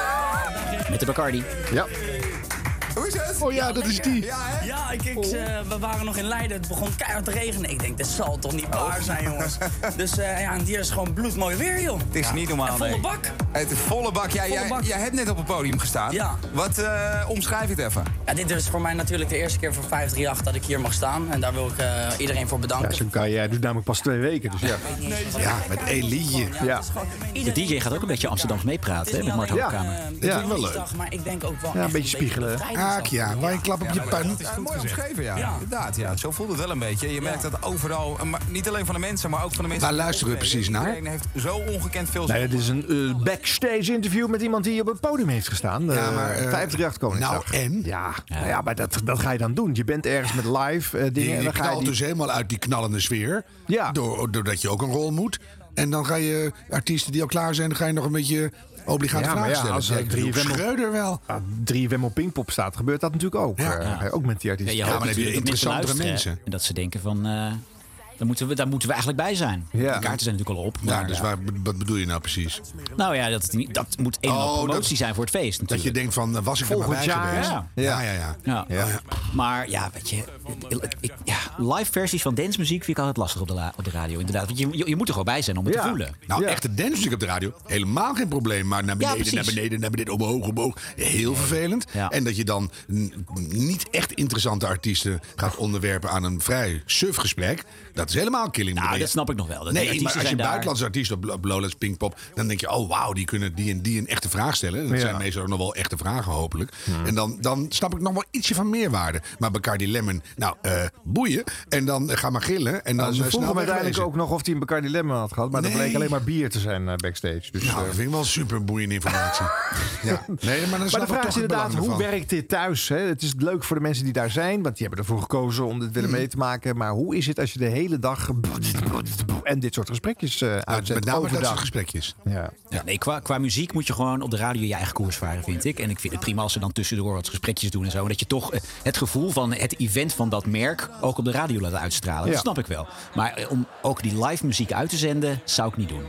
*laughs* Met de Bacardi. Ja. Hoe is het? Oh ja, dat is die. Ja, hè? Ja, ik, ik, eh, we waren nog in Leiden. Het begon keihard te regenen. Ik denk, dit zal toch niet waar zijn, jongens. *laughs* Dus eh, ja, en hier is gewoon bloedmooi weer, joh. Het is niet normaal, En volle nee. bak. Het is volle bak. Jij, Volle jij, bak. jij hebt net op het podium gestaan. Ja. Wat uh, omschrijf het even? Ja, dit is voor mij natuurlijk de eerste keer voor 538 dat ik hier mag staan. En daar wil ik eh, iedereen voor bedanken. Ja, kan jij doet namelijk pas twee weken, dus ja. Ja, met liedje. Ja. De DJ gaat ook een beetje Amsterdams meepraten, hè, met Mart Hoogkamer. Ja, vind ik wel leuk. Maar ik denk ook wel Ja, een beetje spiegelen. Haak ja, waar je klap op je pan. Mooi omschreven, ja. Ja. Inderdaad, ja. Zo voelt het wel een beetje. Je merkt dat overal, eh, niet alleen van de mensen, maar ook van de mensen... Waar luisteren we precies naar? Iedereen heeft zo ongekend veel Nee, het is een eh, backstage interview met iemand die op het podium heeft gestaan. Ja, Eh, maar, 538 Koningsdag. Nou, en? Ja, nou ja maar dat, dat ga je dan doen. Je bent ergens met live eh, dingen. Je, dan ga je die... dus helemaal uit die knallende sfeer. Ja. Door, doordat je ook een rol moet. En dan ga je artiesten die al klaar zijn, dan ga je nog een beetje obligate Ja, vragen ja, stellen. als Ja, ik drie Wemmel- Schreuder wel. Ja, 3FM op Pinkpop staat, gebeurt dat natuurlijk ook. Ja. Eh, ga je ook met die artiesten. Ja, je maar dan heb je interessantere mensen. En dat ze denken van... eh, daar, moeten we, daar moeten we eigenlijk bij zijn. Ja. De kaarten zijn natuurlijk al op. Ja, Maar, dus waar, wat bedoel je nou precies? Nou ja, dat, het niet- dat moet eenmaal Oh, promotie dat- zijn voor het feest Dat natuurlijk. je denkt van, was ik er maar Volgend bij jaar, geweest? ja. Ja, ja, ja. Maar ja, weet je, ik- live versies van dancemuziek vind ik altijd lastig op de, op de radio. Inderdaad, want je, je, je moet er gewoon bij zijn om het te voelen. Nou, echte dancemuziek op de radio, helemaal geen probleem. Maar naar beneden, naar beneden, naar beneden, omhoog, omhoog. Heel vervelend. En dat je dan niet echt interessante artiesten gaat onderwerpen aan een vrij suf gesprek. Dat, dat is helemaal killing. Nou, dat snap ik nog wel. Dat die nee, maar als je daar- buitenlandse artiesten op, Lowlands Pinkpop... dan denk je, oh wauw, die kunnen die en die een echte vraag stellen. Dat Ja. zijn meestal ook nog wel echte vragen, hopelijk. En dan, dan snap ik nog wel ietsje van meerwaarde. Maar Bacardi Lemon, nou, eh, boeien. En dan eh, ga maar gillen. En dan Nou, ze eh, vroegen uiteindelijk ook nog of hij een Bacardi Lemon had gehad. Maar dat Nee. bleek alleen maar bier te zijn backstage. Dus, Nou, dat vind ik wel super boeiende informatie. *laughs* ja. Nee, maar dan maar de ik vraag is het inderdaad, hoe ervan. werkt dit thuis? Hè? Het is leuk voor de mensen die daar zijn, want die hebben ervoor gekozen om dit Hmm. willen mee te maken. Maar hoe is het als je de hele dag en dit soort gesprekjes eh uitzet? met name dat overdag? soort gesprekjes. Ja. Ja, nee, qua, qua muziek moet je gewoon op de radio je eigen koers varen, vind ik. En ik vind het prima als ze dan tussendoor wat gesprekjes doen en zo. En dat je toch eh, het gevoel van het event van dat merk ook op de radio laat uitstralen. Ja. Dat snap ik wel. Maar eh, om ook die live muziek uit te zenden, zou ik niet doen.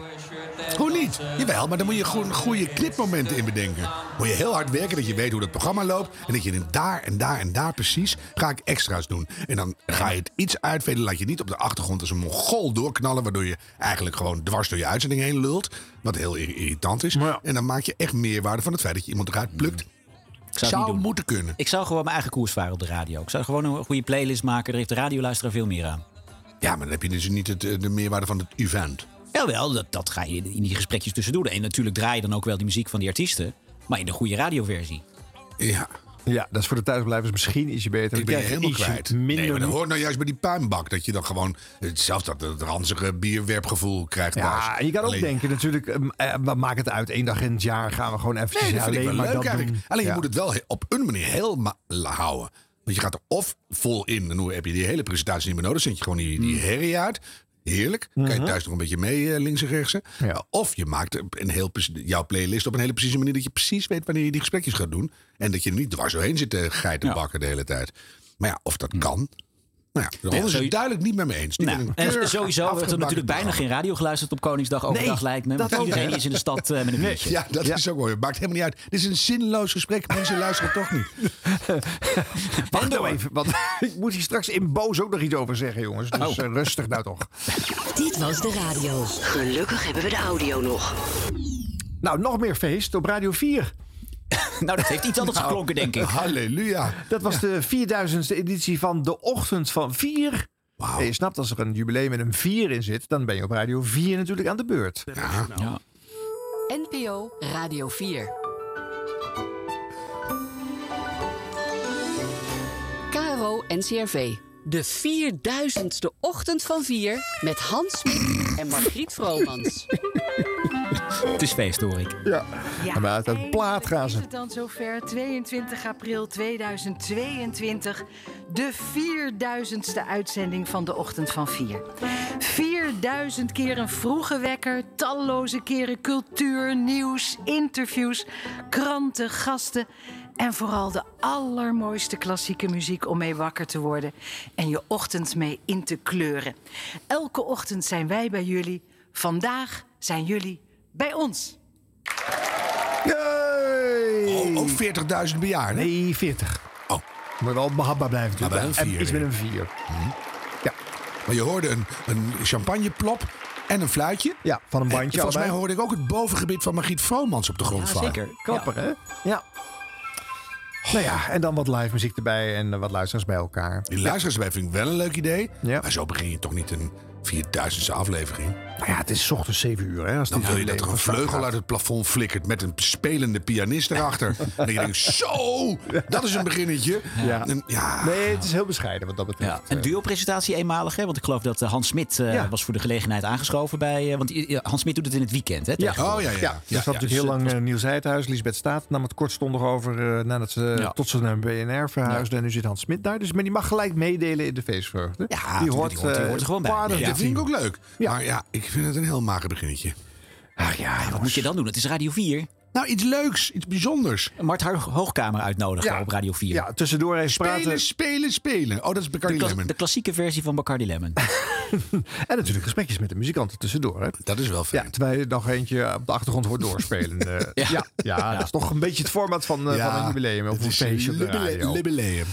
Hoe niet? Jawel, maar dan moet je gewoon goede clipmomenten in bedenken. Moet je heel hard werken dat je weet hoe het programma loopt. En dat je daar en daar en daar precies ga ik extra's doen. En dan ga je het iets uitveden. Laat je niet op de achtergrond als een mongool doorknallen. Waardoor je eigenlijk gewoon dwars door je uitzending heen lult. Wat heel ir- irritant is. En dan maak je echt meerwaarde van het feit dat je iemand eruit plukt. Ik zou, moeten kunnen. Ik zou gewoon mijn eigen koers varen op de radio. Ik zou gewoon een goede playlist maken. Daar heeft de radioluisteraar veel meer aan. Ja, maar dan heb je dus niet het, eh, de meerwaarde van het event. Jawel, dat, dat ga je in die gesprekjes tussendoor doen. En natuurlijk draai je dan ook wel die muziek van die artiesten. Maar in de goede radioversie. Ja. Ja, dat is voor de thuisblijvers misschien ietsje beter. Ik Dan ben je helemaal kwijt. Minder Nee, maar dat hoort nou juist bij die puinbak. Dat je dan gewoon zelfs dat, dat ranzige bierwerpgevoel krijgt. Ja, thuis. en je kan ook denken natuurlijk, ehm, eh, wat maakt het uit? Eén dag in het jaar gaan we gewoon eventjes Nee, dat vind ik alleen wel maar leuk dat eigenlijk. doen. Alleen je Ja. moet het wel op een manier heel houden. Want je gaat er of vol in, en dan heb je die hele presentatie niet meer nodig. zend je gewoon die, Mm. die herrie uit. Heerlijk. Kan Mhm. je thuis nog een beetje mee, eh, links en rechts. Of je maakt een heel, jouw playlist op een hele precieze manier... dat je precies weet wanneer je die gesprekjes gaat doen. En dat je er niet dwars doorheen zit te geiten bakken de hele tijd. Maar ja, of dat kan... Nou ja, de is het duidelijk niet met me eens. Die Nou, en sowieso wordt er natuurlijk bijna geen radio geluisterd op Koningsdag overdag, Nee, lijkt me. dat iedereen is in de stad eh, met een biertje. Ja, dat is ook mooi. Het maakt helemaal niet uit. Dit is een zinloos gesprek. Mensen *laughs* luisteren toch niet. *laughs* Wacht nou even, want *laughs* ik moet hier straks in boos ook nog iets over zeggen, jongens. Oh. Dus eh, rustig nou toch. Dit was de radio. Gelukkig hebben we de audio nog. Nou, nog meer feest op Radio 4. *laughs* nou, dat heeft iets anders geklonken, denk ik. Halleluja. Dat was de 4000ste editie van De Ochtend van 4. En je snapt, als er een jubileum met een 4 in zit, dan ben je op Radio 4 natuurlijk aan de beurt. Ja. NPO Radio 4. KRO NCRV. De 4000ste ochtend van 4 met Hans Smit en Margriet Vromans. *laughs* Het is feest, hoor ik. Ja. Ja. Maar uit het plaat gaan ze. Is het dan zover? 22 april 2022. De 4000ste uitzending van de Ochtend van 4. 4000 keer een vroege wekker, talloze keren cultuur, nieuws, interviews, kranten, gasten. En vooral de allermooiste klassieke muziek om mee wakker te worden. En je ochtend mee in te kleuren. Elke ochtend zijn wij bij jullie. Vandaag zijn jullie bij ons. Oh, ook 40.000 bejaarden? Nee, 40. Oh. Moet wel behapbaar blijven. Maar natuurlijk. wel een En vier, Iets met een 4. Ja. Maar je hoorde een, een champagneplop en een fluitje. Ja, van een bandje En volgens mij hoorde ik ook het bovengebit van Margriet Vromans op de grond vallen. Zeker. Klapper, hè? Ja. Nou ja, en dan wat live muziek erbij en wat luisteraars bij elkaar. Die luisteraars bij vind ik wel een leuk idee. Maar zo begin je toch niet een 4000ste aflevering. Nou ja, het is ochtends 7 uur, hè? Als Dan wil je dat er een vleugel gaat. uit het plafond flikkert met een spelende pianist erachter. *laughs* en dat je denkt, zo, dat is een beginnetje. Ja. En, ja. Nee, het is heel bescheiden wat dat betreft. Ja, een duo-presentatie eenmalig, hè? Want ik geloof dat eh, Hans Smit eh, Ja. was voor de gelegenheid aangeschoven bij... eh, want Hans Smit doet het in het weekend, hè? Ja, tegenwoordig. ja, ja. Er zat natuurlijk heel lang uh, Niels Heidhuis, Lisbeth Staat nam het kortstondig over uh, nadat ze Ja. tot ze naar BNR verhuisde. En nu zit Hans Smit daar. Dus maar die mag gelijk meedelen in de feestvreugde. Ja, die hoort- die hoort er gewoon bij. Dat vind ik ook leuk. Maar ja, ik vind het een heel mager beginnetje. Ach ja, Wat moet je dan doen? Het is Radio 4. Nou, iets leuks, iets bijzonders. Mart Ho- Hoogkamer uitnodigen Ja. op Radio 4. Ja, tussendoor even Spelen, praten. spelen, spelen. Oh, dat is de, Bacardi Lemon. de klassieke versie van Bacardi Lemon. *laughs* En natuurlijk gesprekjes met de muzikanten tussendoor. Hè? Dat is wel fijn. Ja, terwijl je nog eentje op de achtergrond hoort doorspelen. Eh, *laughs* ja. Ja, dat is toch een beetje het format van, eh, Ja, van een jubileum. Of een feestje op de radio. Libeleum.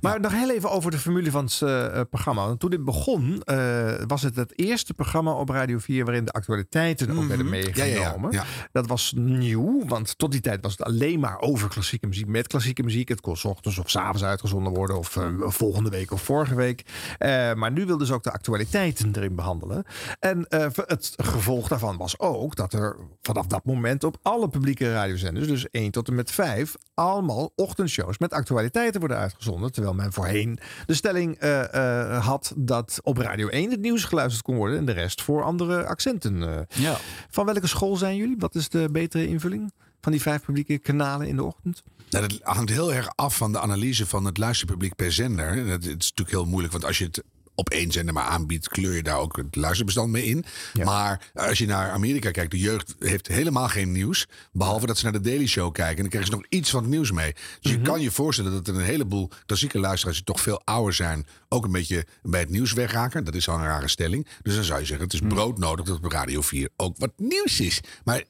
Maar nog heel even over de formule van het eh, programma. Want toen dit begon, eh, was het het eerste programma op Radio 4 waarin de actualiteiten ook werden Mhm. Ja, ja, ja. meegenomen. Ja. Dat was nieuw, want tot die tijd was het alleen maar over klassieke muziek met klassieke muziek. Het kon 's ochtends of 's avonds uitgezonden worden, of eh, volgende week of vorige week. Eh, maar nu wilden ze ook de actualiteiten erin behandelen. En eh, het gevolg daarvan was ook dat er vanaf dat moment op alle publieke radiozenders, dus 1 tot en met 5, allemaal ochtendshows met actualiteiten worden uitgezonden. Terwijl men voorheen de stelling had dat op Radio 1 het nieuws geluisterd kon worden en de rest voor andere accenten. Ja. Van welke school zijn jullie? Wat is de betere invulling van die vijf publieke kanalen in de ochtend? Nou, dat hangt heel erg af van de analyse van het luisterpubliek per zender. Dat, is natuurlijk heel moeilijk, want als je het op één zender maar aanbiedt, kleur je daar ook het luisterbestand mee in. Maar als je naar Amerika kijkt, de jeugd heeft helemaal geen nieuws. Behalve dat ze naar de Daily Show kijken. En dan krijgen ze nog iets van het nieuws mee. Dus je kan je voorstellen dat er een heleboel klassieke luisteraars die toch veel ouder zijn, ook een beetje bij het nieuws wegraken. Dat is al een rare stelling. Dus dan zou je zeggen, het is broodnodig dat op Radio 4 ook wat nieuws is. Maar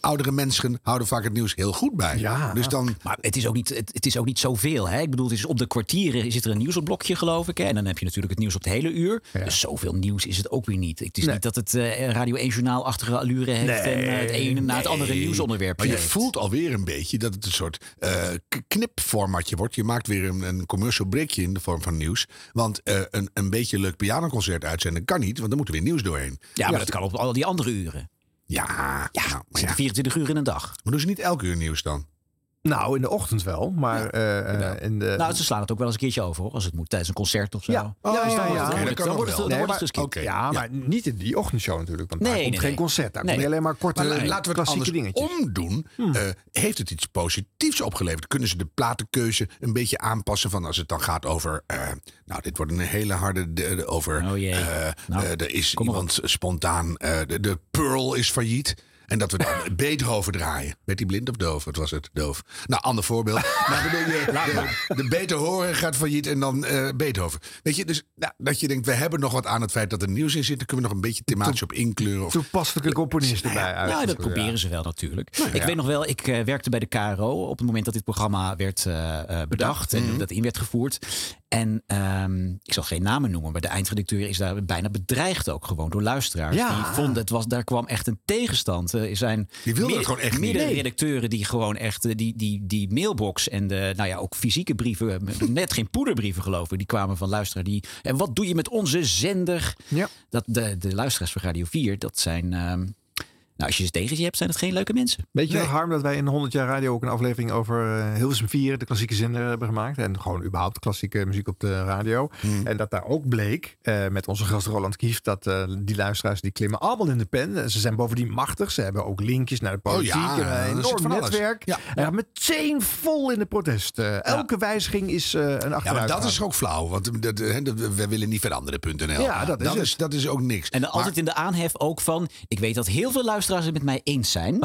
oudere mensen houden vaak het nieuws heel goed bij. Dus dan Maar het is ook niet, het, het is ook niet zoveel. Hè? Ik bedoel, het is op de kwartieren zit er een nieuwsblokje, geloof ik. Hè? En dan heb je natuurlijk het nieuws op het hele uur. Dus zoveel nieuws is het ook weer niet. Het is niet dat het eh, Radio 1 journaalachtige allure heeft en eh, het ene na het andere nieuwsonderwerp Maar je heeft. voelt alweer een beetje dat het een soort k- knipformatje wordt. Je maakt weer een, een commercial breakje in de vorm van nieuws. Want een, een beetje leuk pianoconcert uitzenden kan niet, want dan moet er weer nieuws doorheen. Ja, maar dat kan op al die andere uren. Ja, ja, Er zitten 24 uur in een dag. Maar doen ze niet elke uur nieuws dan? Nou, in de ochtend wel, maar eh, eh, in de... Nou, ze slaan het ook wel eens een keertje over, hoor. Als het moet tijdens een concert of zo. Ja, Dus ja, dan ja, wordt ja. het- dan wordt het- dan wordt het- dan Nee, wordt het maar-. Ja, maar niet in die ochtendshow natuurlijk. Want daar Nee, komt nee, geen nee. concert. Daar Nee. kom je alleen maar korte Maar laten we het klassieke anders dingetjes. omdoen. Eh, heeft het iets positiefs opgeleverd? Kunnen ze de platenkeuze een beetje aanpassen van als het dan gaat over... eh, nou, dit wordt een hele harde... de- de- over, Oh jee. eh, Nou, er is iemand spontaan... eh, de, de Pearl is failliet. En dat we dan *laughs* Beethoven draaien. Werd hij blind of doof? Wat was het? Doof. Nou, ander voorbeeld. *laughs* Maar dan ben je, de, de beter horen gaat failliet en dan eh, Beethoven. Weet je, dus nou, dat je denkt, we hebben nog wat aan het feit dat er nieuws in zit. Daar kunnen we nog een beetje thematisch op inkleuren. Of, Toepasselijke componisten bij uit. Nou, dat proberen ze wel natuurlijk. Nou, ik ja. weet nog wel, ik eh, werkte bij de KRO op het moment dat dit programma werd eh, eh, bedacht en Mhm. dat in werd gevoerd. En ehm, ik zal geen namen noemen, maar de eindredacteur is daar bijna bedreigd ook gewoon door luisteraars. Ja. Die vonden het was, daar kwam echt een tegenstand. Er zijn Die wilden meer- het gewoon echt niet. Nee. redacteuren die gewoon echt eh, die, die, die mailbox en de, nou ja, ook fysieke brieven, *laughs* net geen poederbrieven geloof ik, die kwamen van luisteraars die. En wat doe je met onze zender? Ja. Dat de, de luisteraars van Radio 4, dat zijn. ehm, nou, als je ze tegen je hebt, zijn het geen leuke mensen. Weet je nog, Harm, dat wij in 100 jaar radio ook een aflevering over eh, Hilversum 4, de klassieke zender, hebben gemaakt. En gewoon überhaupt klassieke muziek op de radio. Hmm. En dat daar ook bleek, eh, met onze gast Roland Kieft, dat eh, die luisteraars die klimmen allemaal in de pen. En ze zijn bovendien machtig. Ze hebben ook linkjes naar de politiek. Oh ja, en een enorm netwerk. Ja. En meteen vol in de protest. Eh, Elke wijziging is eh, een achteruitgang. ja, maar dat is ook flauw. Want de- we willen niet veranderen.nl. Ja, dat is dat, is, dat is ook niks. En dan altijd in de aanhef ook van. Ik weet dat heel veel luisteraars het met mij eens zijn.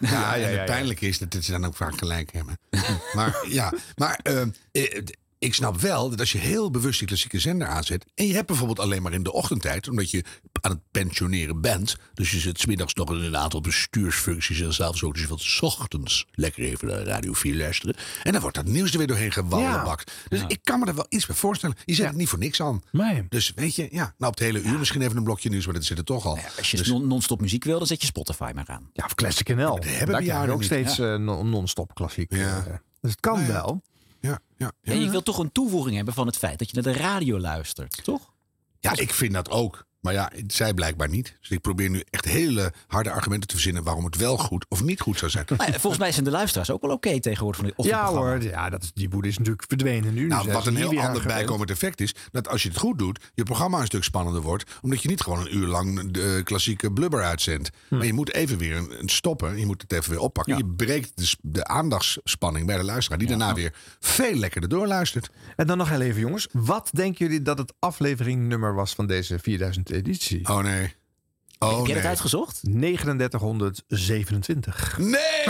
Ja, *laughs* ja, pijnlijke is dat ze dan ook vaak gelijk hebben. *laughs* maar ja, maar eh, eh, ik snap wel dat als je heel bewust die klassieke zender aanzet. en je hebt bijvoorbeeld alleen maar in de ochtendtijd, omdat je aan het pensioneren bent. dus je zit 's middags nog in een aantal bestuursfuncties. en s'avonds ook, dus je wilt 's ochtends lekker even naar Radio 4 luisteren. En dan wordt dat nieuws er weer doorheen gewallenbakt. Dus ik kan me er wel iets bij voorstellen. Je zet het niet voor niks aan. Nee. Dus weet je, ja, nou op het hele uur misschien even een blokje nieuws, maar dat zit er toch al. Als je Dus- non- non-stop muziek wil, dan zet je Spotify maar aan. Ja, of Classic NL. hebben Daar je bejaarden ook niet. steeds Ja. eh, non- non-stop klassiek. Ja. eh. dus het kan wel. Ja. En je wilt toch een toevoeging hebben van het feit dat je naar de radio luistert, toch? Ja, ik vind dat ook. Maar ja, zij blijkbaar niet. Dus ik probeer nu echt hele harde argumenten te verzinnen waarom het wel goed of niet goed zou zijn. Maar ja, volgens mij zijn de luisteraars ook wel oké tegenwoordig van dit Ja hoor, ja, dat is, die woede is natuurlijk verdwenen nu. Nou, Dus wat een heel ander bijkomend effect is, dat als je het goed doet, je programma een stuk spannender wordt, omdat je niet gewoon een uur lang de klassieke blubber uitzendt. Hm. Maar je moet even weer een, een stoppen, je moet het even weer oppakken. Je breekt de, de aandachtsspanning bij de luisteraar, die daarna weer veel lekkerder doorluistert. En dan nog heel even, jongens. Wat denken jullie dat het afleveringnummer was van deze 4000 editie? Oh nee. Oh Heb jij nee. dat uitgezocht? 3927. Nee!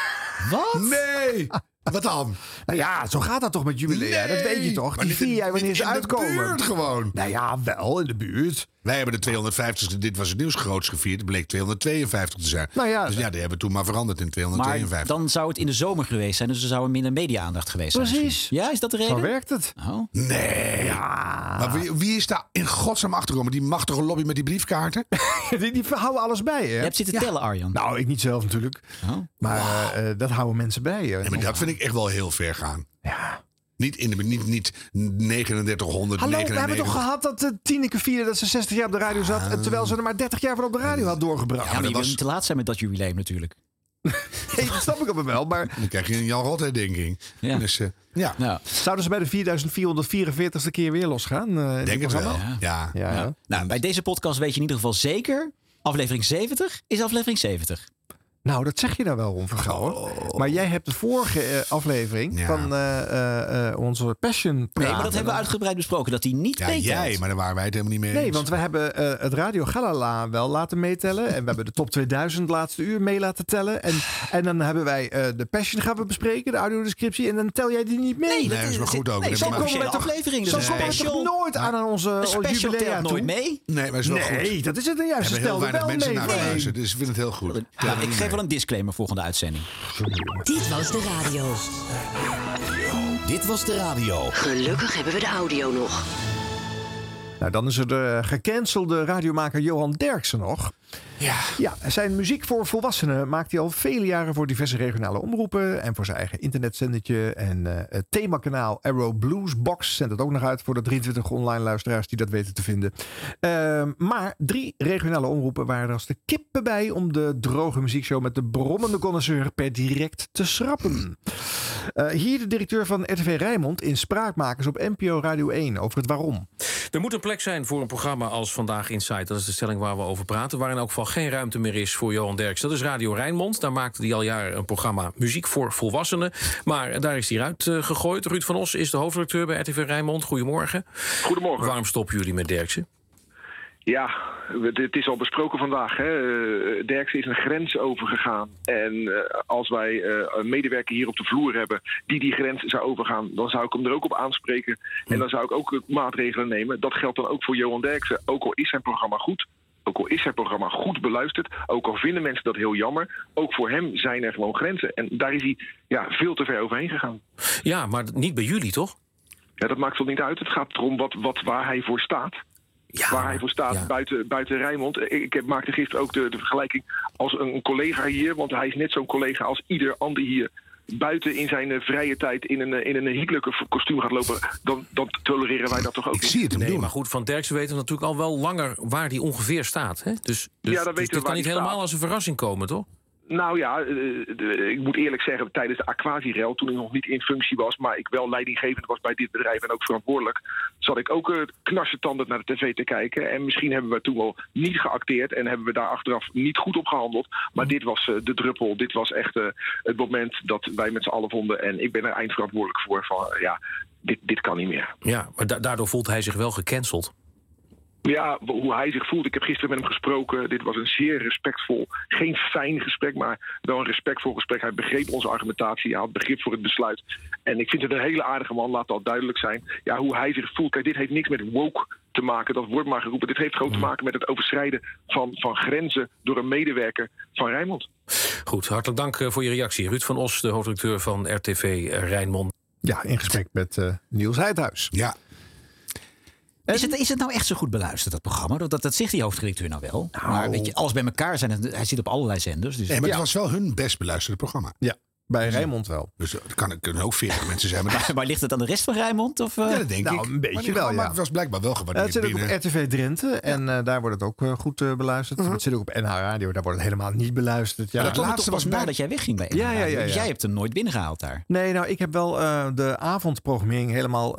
*laughs* Wat? Nee! Wat dan? Nou ja, zo gaat dat toch met jubilea? dat weet je toch? maar Die vier jaar wanneer ze in de uitkomen. buurt gewoon. Nou ja, wel in de buurt. Wij hebben de 250ste, dit was het nieuws grootst gevierd. Het bleek 252 te zijn. Nou ja, dus ja, die hebben we toen maar veranderd in Maar 252. dan zou het in de zomer geweest zijn. Dus er zou er minder media-aandacht geweest zijn. Precies. Ja, is dat de reden? Zo werkt het. Oh. Nee. Maar wie, wie is daar in godsnaam achtergekomen? Die machtige lobby met die briefkaarten? *laughs* die, die houden alles bij, hè? Je hebt zitten tellen, Arjan. Nou, ik niet zelf natuurlijk. Maar eh, dat houden mensen bij. hè. Ja, maar dat vind ik echt wel heel ver gaan. Ja. Niet, in de, niet, niet 3900, Hallo, we 99. hebben toch gehad dat uh, Tineke vierde dat ze 60 jaar op de radio zat... en terwijl ze er maar 30 jaar van op de radio had doorgebracht. Ja, maar je wil niet te laat zijn met dat jubileum natuurlijk. *laughs* Nee, dat snap ik op wel, maar... Dan krijg je een Jan Rot herdenking. Ja. Dus, eh, ja. Zouden ze bij de 4444ste keer weer losgaan? eh, in Denk het wel. Ja. Ja, Ja. Nou, bij deze podcast weet je in ieder geval zeker... aflevering 70 is aflevering 70. Nou, dat zeg je nou wel, Ron van Gouwen. Oh. Maar jij hebt de vorige eh, aflevering van eh, eh, eh, onze Passion Nee, maar dat hebben we uitgebreid besproken. Dat hij niet Ja, meetelt. jij, maar daar waren wij het helemaal niet mee Nee, eens. want we hebben eh, het Radio Galala wel laten meetellen. En we hebben de top 2000 laatste uur mee laten tellen. En, en dan hebben wij eh, de Passion gaan we bespreken, de audiodescriptie. En dan tel jij die niet mee. Nee, dat is wel goed ook. Nee, Dat zo'n hebben we aflevering. Dus Zo komen we toch nooit aan aan onze special jubilea telt nooit toe? mee. Nee, maar is wel Nee, goed. dat is het een Er juiste hebben heel stel. weinig wel mensen mee. naar geluisterd, dus ik vind het heel goed. Ik geef mee. wel een disclaimer volgende uitzending. Dit was de radio. Dit was de radio. Gelukkig hebben we de audio nog. Nou, dan is er de gecancelde radiomaker Johan Derksen nog. Ja. Ja, zijn muziek voor volwassenen maakt hij al vele jaren voor diverse regionale omroepen. En voor zijn eigen internetzendertje. En eh, het themakanaal Arrow Blues Box zendt het ook nog uit voor de 23 online luisteraars die dat weten te vinden. Ehm, maar drie regionale omroepen waren er als de kippen bij om de droge muziekshow met de brommende connoisseur per direct te schrappen. Eh, hier de directeur van RTV Rijnmond in Spraakmakers op NPO Radio 1 over het waarom. Er moet een plek zijn voor een programma als Vandaag Insight. Dat is de stelling waar we over praten. Waar in elk geval geen ruimte meer is voor Johan Derks. Dat is Radio Rijnmond. Daar maakte hij al jaren een programma Muziek voor Volwassenen. Maar daar is hij eruit eh, gegooid. Ruud van Os is de hoofdredacteur bij RTV Rijnmond. Goedemorgen. Goedemorgen. Waarom stoppen jullie met Derksen? Ja, het is al besproken vandaag. Hè. Eh, Derksen is een grens overgegaan. En eh, als wij een medewerker hier op de vloer hebben die die grens zou overgaan, dan zou ik hem er ook op aanspreken. En dan zou ik ook maatregelen nemen. Dat geldt dan ook voor Johan Derksen. Ook al is zijn programma goed. Ook al is zijn programma goed beluisterd, ook al vinden mensen dat heel jammer, ook voor hem zijn er gewoon grenzen. En daar is hij ja, veel te ver overheen gegaan. Ja, maar niet bij jullie, toch? Ja, dat maakt toch niet uit. Het gaat erom wat, wat, waar hij voor staat. waar hij voor staat buiten, buiten Rijnmond. Ik, heb, maakte gisteren ook de, de vergelijking als een collega hier. Want hij is net zo'n collega als ieder ander hier. Buiten in zijn eh, vrije tijd in een, eh, in een Hitler kostuum gaat lopen. Dan, dan tolereren wij dat toch ook Ik zie het hem nee, doen. maar goed, van Derksen weten we natuurlijk al wel langer waar hij ongeveer staat. Hè? Dus, dus, Ja, dat dus weten we dit waar kan niet helemaal staat. als een verrassing komen, toch? Nou ja, eh, ik moet eerlijk zeggen, tijdens de Aquasirel, toen ik nog niet in functie was, maar ik wel leidinggevend was bij dit bedrijf en ook verantwoordelijk, zat ik ook uh, knarsetandend naar de tv te kijken. En misschien hebben we toen wel niet geacteerd en hebben we daar achteraf niet goed op gehandeld. Maar dit was eh, de druppel. Dit was echt eh, het moment dat wij met z'n allen vonden. En ik ben er eindverantwoordelijk voor van, eh, ja, dit, dit kan niet meer. Ja, maar da- daardoor voelt hij zich wel gecanceld. Ja, hoe hij zich voelt. Ik heb gisteren met hem gesproken. Dit was een zeer respectvol, geen fijn gesprek, maar wel een respectvol gesprek. Hij begreep onze argumentatie, hij had begrip voor het besluit. En ik vind het een hele aardige man, laat dat duidelijk zijn. Ja, hoe hij zich voelt. Kijk, dit heeft niks met woke te maken, dat wordt maar geroepen. Dit heeft gewoon te maken met het overschrijden van, van grenzen door een medewerker van Rijnmond. Goed, hartelijk dank eh, voor je reactie. Ruud van Os, de hoofdredacteur van RTV Rijnmond. Ja, in gesprek met eh, Niels Heidhuis. Ja. Is het, is het nou echt zo goed beluisterd, dat programma? Dat, dat, dat zegt die hoofdredacteur nou wel. Maar weet je, alles bij elkaar zijn. het- Hij zit op allerlei zenders. Dus Nee, maar Ja. het was wel hun best beluisterde programma. Ja, bij Rijnmond wel. Dus er kan, kunnen ook 40 *laughs* mensen zijn. Maar, dat, Maar, maar ligt het aan de rest van Rijnmond? Of, eh? ja, dat denk Nou, ik. een beetje Maar wel, ja. Maar het was blijkbaar wel gewaardeerd het zit ook op. RTV Drenthe en eh, daar wordt het ook eh, goed beluisterd. Het zit ook op NH Radio, daar wordt het helemaal niet beluisterd. Ja. Maar dat er laatste was bij- nadat jij wegging bij NH ja, ja, Dus ja. jij hebt hem nooit binnengehaald daar. Nee, nou, ik heb wel eh, de avondprogrammering helemaal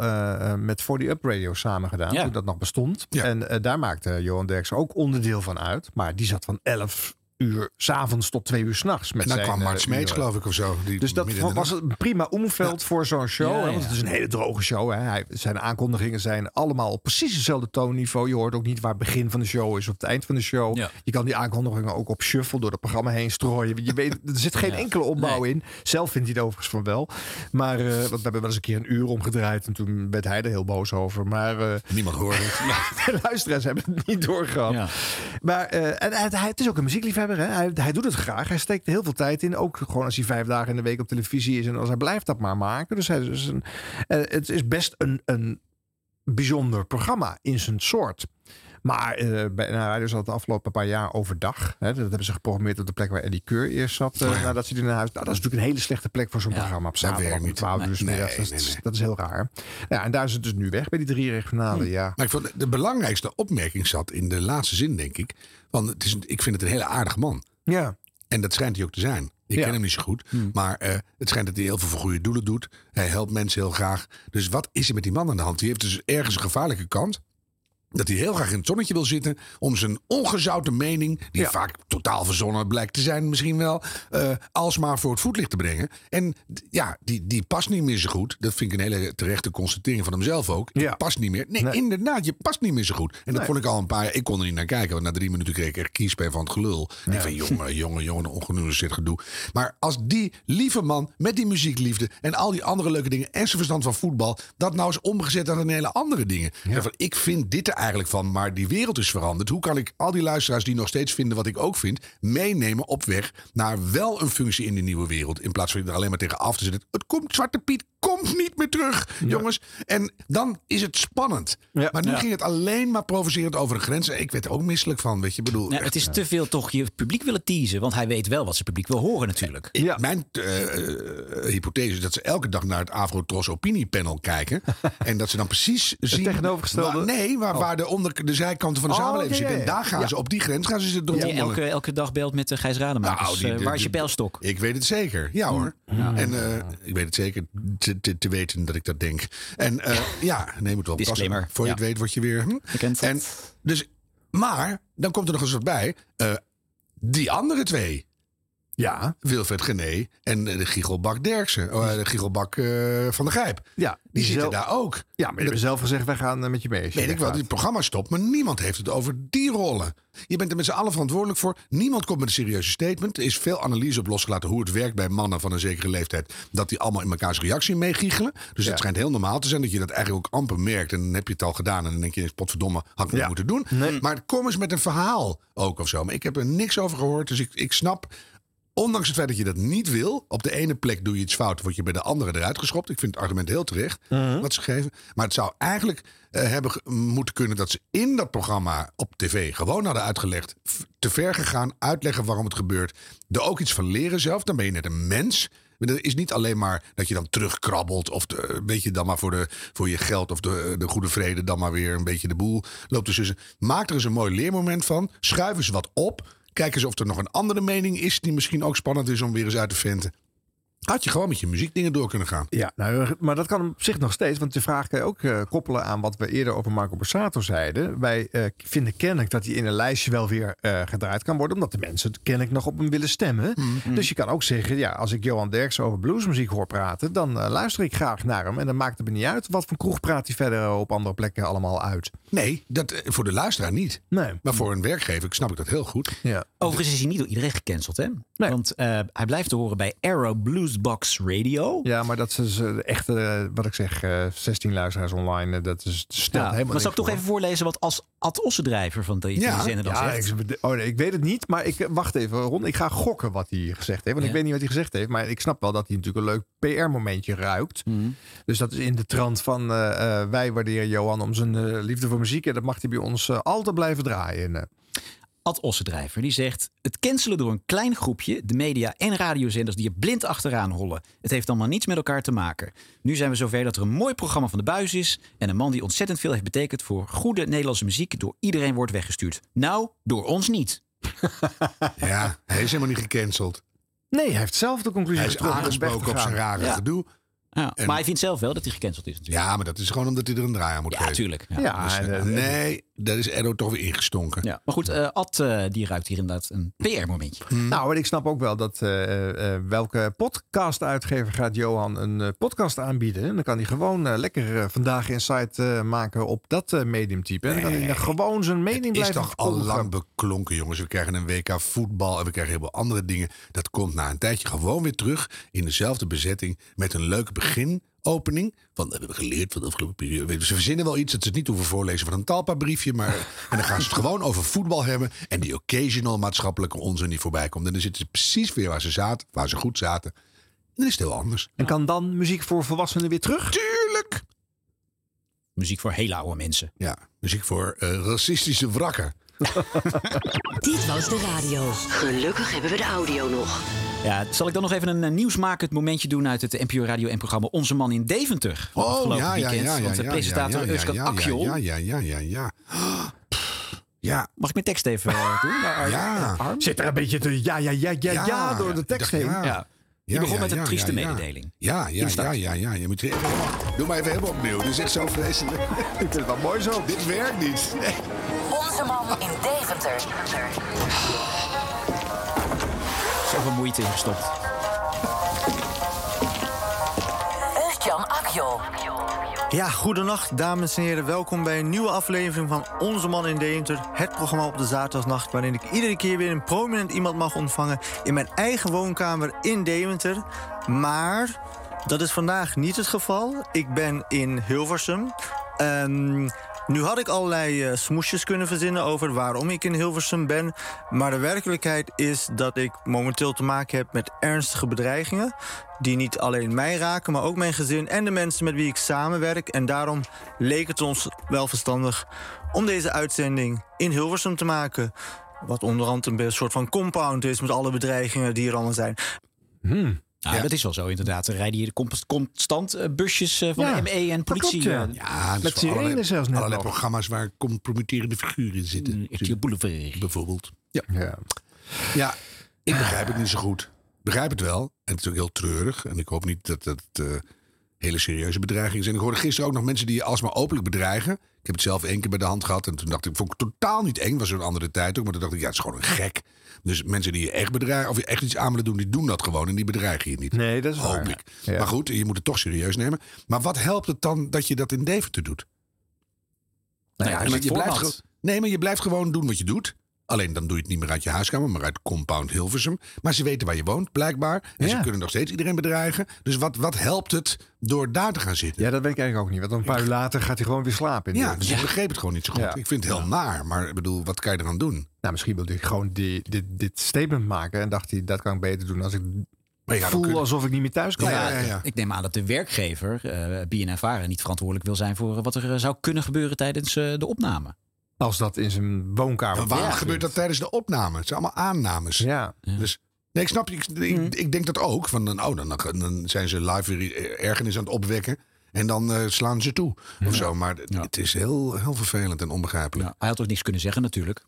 met 40 Up Radio samen gedaan. Ja. Toen dat nog bestond. Ja. En eh, daar maakte Johan Derksen ook onderdeel van uit. Maar die zat van 11 uur s'avonds tot twee uur s'nachts. En dan kwam Mart Smeets, geloof ik, of zo. Die Dus dat was een prima omveld voor zo'n show. Ja, hè, want het is een hele droge show. Hè. Hij, zijn aankondigingen zijn allemaal op precies hetzelfde toonniveau. Je hoort ook niet waar het begin van de show is of het eind van de show. Je kan die aankondigingen ook op shuffle door het programma heen strooien. Je weet, *laughs* er zit geen enkele opbouw in. Zelf vindt hij het overigens van wel. Maar eh, want we hebben wel eens een keer een uur omgedraaid. En toen werd hij er heel boos over. Maar, eh, Niemand hoorde het. *laughs* de luisteraars hebben het niet doorgehad. Maar eh, en hij, hij- het is ook een muziekliefhebber. Hij, hij doet het graag. Hij steekt heel veel tijd in. Ook gewoon als hij vijf dagen in de week op televisie is. En als hij blijft dat maar maken. Dus een, eh, het is best een, een bijzonder programma in zijn soort. Maar eh bij radio zat het afgelopen paar jaar overdag. Hè? Dat hebben ze geprogrammeerd op de plek waar Eddie Keur eerst zat. eh, nadat er naar huis. Nou, dat is natuurlijk een hele slechte plek voor zo'n programma op zaterdag. Om niet. 12 uur Nee. Dat, nee, is- dat is heel raar. Ja, en daar is het dus nu weg bij die drie regionale. Ja. Maar ik vond de belangrijkste opmerking zat in de laatste zin, denk ik. Want het is, ik vind het een hele aardig man. Ja. En dat schijnt hij ook te zijn. Ik Ja. ken hem niet zo goed. Maar eh, het schijnt dat hij heel veel voor goede doelen doet. Hij helpt mensen heel graag. Dus wat is er met die man aan de hand? Die heeft dus ergens een gevaarlijke kant. Dat hij heel graag in het zonnetje wil zitten. Om zijn ongezouten mening. Die vaak totaal verzonnen blijkt te zijn, misschien wel. eh, alsmaar voor het voetlicht te brengen. En ja, die, die past niet meer zo goed. Dat vind ik een hele terechte constatering van hemzelf ook. Je past niet meer. Nee, inderdaad, je past niet meer zo goed. En dat Nee. vond ik al een paar jaar. Ik kon er niet naar kijken. Want na drie minuten kreeg ik echt kiespijn van het gelul. Ik denk van jongen, *laughs* jongen, jongen, ongenuanceerd gedoe. Maar als die lieve man met die muziekliefde en al die andere leuke dingen en zijn verstand van voetbal, dat nou is omgezet naar een hele andere dingen. En Van, ik vind dit er eigenlijk van, maar die wereld is veranderd. Hoe kan ik al die luisteraars die nog steeds vinden wat ik ook vind, meenemen op weg naar wel een functie in die nieuwe wereld. In plaats van er alleen maar tegen af te zitten. Het komt, Zwarte Piet komt niet meer terug, jongens. En dan is het spannend. Maar nu Ja. ging het alleen maar provocerend over de grenzen. Ik werd er ook misselijk van, weet je. Bedoel, Ja, het is te veel toch je publiek willen teasen. Want hij weet wel wat zijn publiek wil horen natuurlijk. Mijn eh, eh, hypothese is dat ze elke dag naar het Afro-Tros opiniepanel kijken. *laughs* en dat ze dan precies zien... tegenovergestelde- Waar, nee, waar, waar de, onder, de zijkanten van de Oh, samenleving ja, zitten. En daar gaan Ja. ze, op die grens gaan ze zitten Die rommelen. elke, elke dag belt met de Gijs Rademakers. Nou, die- Eh, die- waar is je pijlstok? Ik weet het zeker. Ja hoor. En eh, ik weet het zeker te, te, te weten dat ik dat denk. En eh, *laughs* ja, neem het wel op. Disclaimer. Voor je het weet word je weer... Hm? En, dus, maar, dan komt er nog eens wat bij. eh, die andere twee. Ja. Wilfred Gené en eh, de Giechelbak Derksen. eh, de Giechelbak eh, van de Grijp. Ja, Die zitten zelf- daar ook. Ja, maar je hebt zelf gezegd, wij gaan met je mee. je Weet ik wel, dit programma stopt, maar niemand heeft het over die rollen. Je bent er met z'n allen verantwoordelijk voor. Niemand komt met een serieuze statement. Er is veel analyse op losgelaten hoe het werkt bij mannen van een zekere leeftijd. Dat die allemaal in mekaars reactie meegiechelen. Dus het schijnt heel normaal te zijn dat je dat eigenlijk ook amper merkt. En dan heb je het al gedaan en dan denk je, potverdomme, had ik niet moeten doen. Maar kom eens met een verhaal ook of zo. Maar ik heb er niks over gehoord, dus ik, ik snap... Ondanks het feit dat je dat niet wil, op de ene plek doe je iets fout, word je bij de andere eruit geschopt. Ik vind het argument heel terecht wat ze geven. Maar het zou eigenlijk eh, hebben ge- moeten kunnen dat ze in dat programma op tv gewoon hadden uitgelegd, f- te ver gegaan, uitleggen waarom het gebeurt, er ook iets van leren zelf. Dan ben je net een mens. Het is niet alleen maar dat je dan terugkrabbelt of de, een beetje dan maar voor, de, voor je geld of de, de goede vrede dan maar weer een beetje de boel loopt tussen. Maak er eens een mooi leermoment van. Schuif eens wat op. Kijk eens of er nog een andere mening is die misschien ook spannend is om weer eens uit te vinden. Had je gewoon met je muziekdingen door kunnen gaan. Ja, nou, maar dat kan op zich nog steeds. Want de vraag kan je ook eh, koppelen aan wat we eerder over Marco Borsato zeiden. Wij eh, vinden kennelijk dat hij in een lijstje wel weer eh, gedraaid kan worden. Omdat de mensen kennelijk nog op hem willen stemmen. Dus je kan ook zeggen, ja, als ik Johan Derksen over bluesmuziek hoor praten. Dan luister ik graag naar hem. En dan maakt het me niet uit wat voor kroeg praat hij verder op andere plekken allemaal uit. Nee, dat, voor de luisteraar niet. Nee. Maar voor een werkgever snap ik dat heel goed. Ja. Overigens is hij niet door iedereen gecanceld, hè? Want eh, hij blijft te horen bij Arrow Bluesbox Radio. Ja, maar dat is eh, echt, eh, wat ik zeg, eh 16 luisteraars online. eh, dat is, stelt Ja, helemaal maar zal ik toch even voorlezen wat als Ad Ossendrijver van de, Ja, zender dan ja zegt? ik, oh nee, ik weet het niet, maar ik wacht even Ron. Ik ga gokken wat hij gezegd heeft. Want ik weet niet wat hij gezegd heeft, maar ik snap wel dat hij natuurlijk een leuk PR-momentje ruikt. Mhm. Dus dat is in de trant van eh, eh, wij waarderen Johan om zijn eh, liefde voor muziek en dat mag hij bij ons eh, altijd blijven draaien. Ad Ossendrijver die zegt: Het cancelen door een klein groepje, de media en radiozenders die er blind achteraan hollen. Het heeft allemaal niets met elkaar te maken. Nu zijn we zover dat er een mooi programma van de buis is. En een man die ontzettend veel heeft betekend voor goede Nederlandse muziek door iedereen wordt weggestuurd. Nou, door ons niet. *laughs* Ja, hij is helemaal niet gecanceld. Nee, hij heeft zelf de conclusie Hij is aangesproken op zijn rare Ja. gedoe. Ja, En- maar hij vindt zelf wel dat hij gecanceld is natuurlijk. Ja, maar dat is gewoon omdat hij er een draai aan moet Ja, geven. tuurlijk. Ja. Ja, Dus, eh, eh, nee, daar is Edo toch weer ingestonken. Ja. Maar goed, eh, Ad eh, die ruikt hier inderdaad een PR-momentje. Nou, en ik snap ook wel dat eh, eh, welke podcast-uitgever gaat Johan een podcast aanbieden. En dan kan hij gewoon lekker vandaag Insight eh, maken op dat eh, mediumtype. En dan kan hij gewoon zijn mening is blijven toch al lang beklonken, jongens. We krijgen een WK voetbal en we krijgen heel veel andere dingen. Dat komt na een tijdje gewoon weer terug in dezelfde bezetting met een leuke beginopening. Van we hebben geleerd van de afgelopen periode. Ze verzinnen wel iets dat ze het niet hoeven voorlezen van een talpa-briefje. Maar *laughs* en dan gaan ze het gewoon over voetbal hebben. En die occasional maatschappelijke onzin die voorbij komt. En dan zitten ze precies weer waar ze zaten, waar ze goed zaten. En dan is het heel anders. En kan dan muziek voor volwassenen weer terug? Tuurlijk! Muziek voor hele oude mensen. Ja, muziek voor eh, racistische wrakken. *laughs* Dit was de radio. Gelukkig hebben we de audio nog. Ja, zal ik dan nog even een eh, nieuwsmakend momentje doen uit het NPO Radio en programma Onze Man in Deventer. van afgelopen Oh, ja, ja, weekend. ja, ja, Want de ja, presentator ja, ja, Euskan ja, Akjol. Ja, ja, ja, ja, ja. Ja. Mag ik mijn tekst even eh, doen? naar Ja. Arm? Zit er een beetje te ja, ja, ja, ja, ja, door de tekst heen. Ja. Ja. Die begon ja, met een ja, trieste mededeling. Ja, ja, ja, ja, ja. Je moet even, doe maar even helemaal opnieuw. Dit is echt zo vreselijk. Ik vind het wel mooi zo. Dit werkt niet. Onze man in Deventer. Zoveel moeite in gestopt. Ja, goedenacht dames en heren. Welkom bij een nieuwe aflevering van Onze Man in Deventer. Het programma op de zaterdagnacht waarin ik iedere keer weer een prominent iemand mag ontvangen... in mijn eigen woonkamer in Deventer. Maar dat is vandaag niet het geval. Ik ben in Hilversum. Ehm, nu had ik allerlei eh, smoesjes kunnen verzinnen over waarom ik in Hilversum ben. Maar de werkelijkheid is dat ik momenteel te maken heb met ernstige bedreigingen. Die niet alleen mij raken, maar ook mijn gezin en de mensen met wie ik samenwerk. En daarom leek het ons wel verstandig om deze uitzending in Hilversum te maken. Wat onderhand een soort van compound is met alle bedreigingen die er allemaal zijn. Ja, dat is wel zo inderdaad. Er rijden hier const- constant eh, busjes eh, van Ja, de ME en politie. klopt, ja. eh, Ja, Met zelfs net allerlei nog. programma's waar compromitterende figuren in zitten. RTL Boulevard. Bijvoorbeeld. Ja. Ja. ja, ik begrijp het niet zo goed. Ik begrijp het wel. En het is ook heel treurig. En ik hoop niet dat dat eh, hele serieuze bedreigingen zijn. Ik hoorde gisteren ook nog mensen die je alsmaar openlijk bedreigen. Ik heb het zelf één keer bij de hand gehad. En toen dacht ik, vond ik het totaal niet eng. Was een andere tijd ook. Maar toen dacht ik, ja, het is gewoon een gek. Dus mensen die je echt bedreigen, of je echt iets aan willen doen, die doen dat gewoon. En die bedreigen je niet. Nee, dat is Hoop waar. Ja. Maar goed, je moet het toch serieus nemen. Maar wat helpt het dan dat je dat in Deventer doet? Nou ja, je, met je blijft nee, maar je blijft gewoon doen wat je doet. Alleen dan doe je het niet meer uit je huiskamer, maar uit compound Hilversum. Maar ze weten waar je woont, blijkbaar. En ze Ja. kunnen nog steeds iedereen bedreigen. Dus wat, wat helpt het door daar te gaan zitten? Ja, dat weet ik eigenlijk ook niet. Want een paar uur later gaat hij gewoon weer slapen. In Ja, dus ik begreep het gewoon niet zo goed. Ja. Ik vind het heel naar, maar ik bedoel, wat kan je eraan doen? Nou, misschien wilde ik gewoon die, dit, dit statement maken. En dacht hij, dat kan ik beter doen als ik ja, dan voel alsof ik niet meer thuis kan. Nou ja, Ik neem aan dat de werkgever, eh BNNVARA, niet verantwoordelijk wil zijn voor wat er eh, zou kunnen gebeuren tijdens eh, de opname. Als dat in zijn woonkamer Maar waarom plaatsvindt. gebeurt dat tijdens de opname? Het zijn allemaal aannames. Ja. Dus nee, ik snap je. Ik, ik, Mm. ik denk dat ook. Van, dan, oh, dan, dan zijn ze live weer ergernis aan het opwekken. En dan eh, slaan ze toe. Of zo. Maar het- het is heel, heel vervelend en onbegrijpelijk. Hij had ook niks kunnen zeggen natuurlijk.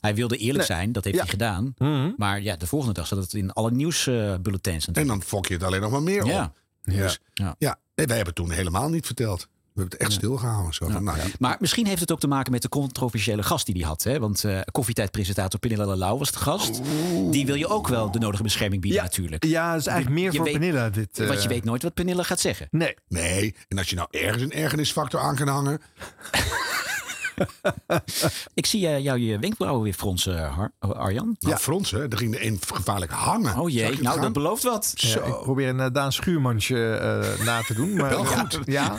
Hij wilde eerlijk Nee. zijn, dat heeft Ja. hij gedaan. Mhm. Maar ja, de volgende dag zat het in alle nieuwsbulletins. En dan fok je het alleen nog maar meer Ja. op. Dus, ja. Nee, wij hebben het toen helemaal niet verteld. We hebben het echt stilgehouden. Zo van, nou, Maar misschien heeft het ook te maken met de controversiële gast die hij had. Hè? Want eh koffietijdpresentator Pernilla Lau was de gast. Die wil je ook wel de nodige bescherming bieden natuurlijk. Ja, dat is eigenlijk meer Je voor weet- Pernilla. Dit, eh, Want je weet nooit wat Pernilla gaat zeggen. Nee. Nee, en als je nou ergens een ergernisfactor aan kan hangen. *laughs* Ik zie eh, jou je wenkbrauwen weer fronsen, Har- oh, Arjan. Nou, fronsen, er ging er een gevaarlijk hangen. Oh jee, het nou gaan? dat belooft wat. Ja, ik probeer een eh, Daan Schuurmansje eh, na te doen. Maar, Wel ja, goed. Ja. *laughs*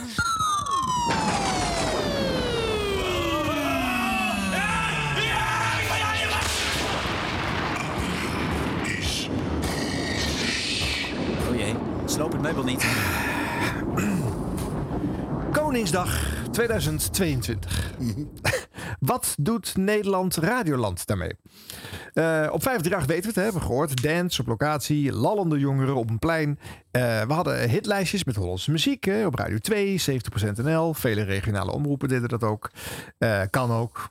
meubel niet. Koningsdag 2022. *laughs* Wat doet Nederland Radioland daarmee? Eh, op 538 weten we het, hebben we gehoord. Dance op locatie, lallende jongeren op een plein. Eh, we hadden hitlijstjes met Hollandse muziek hè, op Radio 2, 70% NL. Vele regionale omroepen deden dat ook. Eh, kan ook.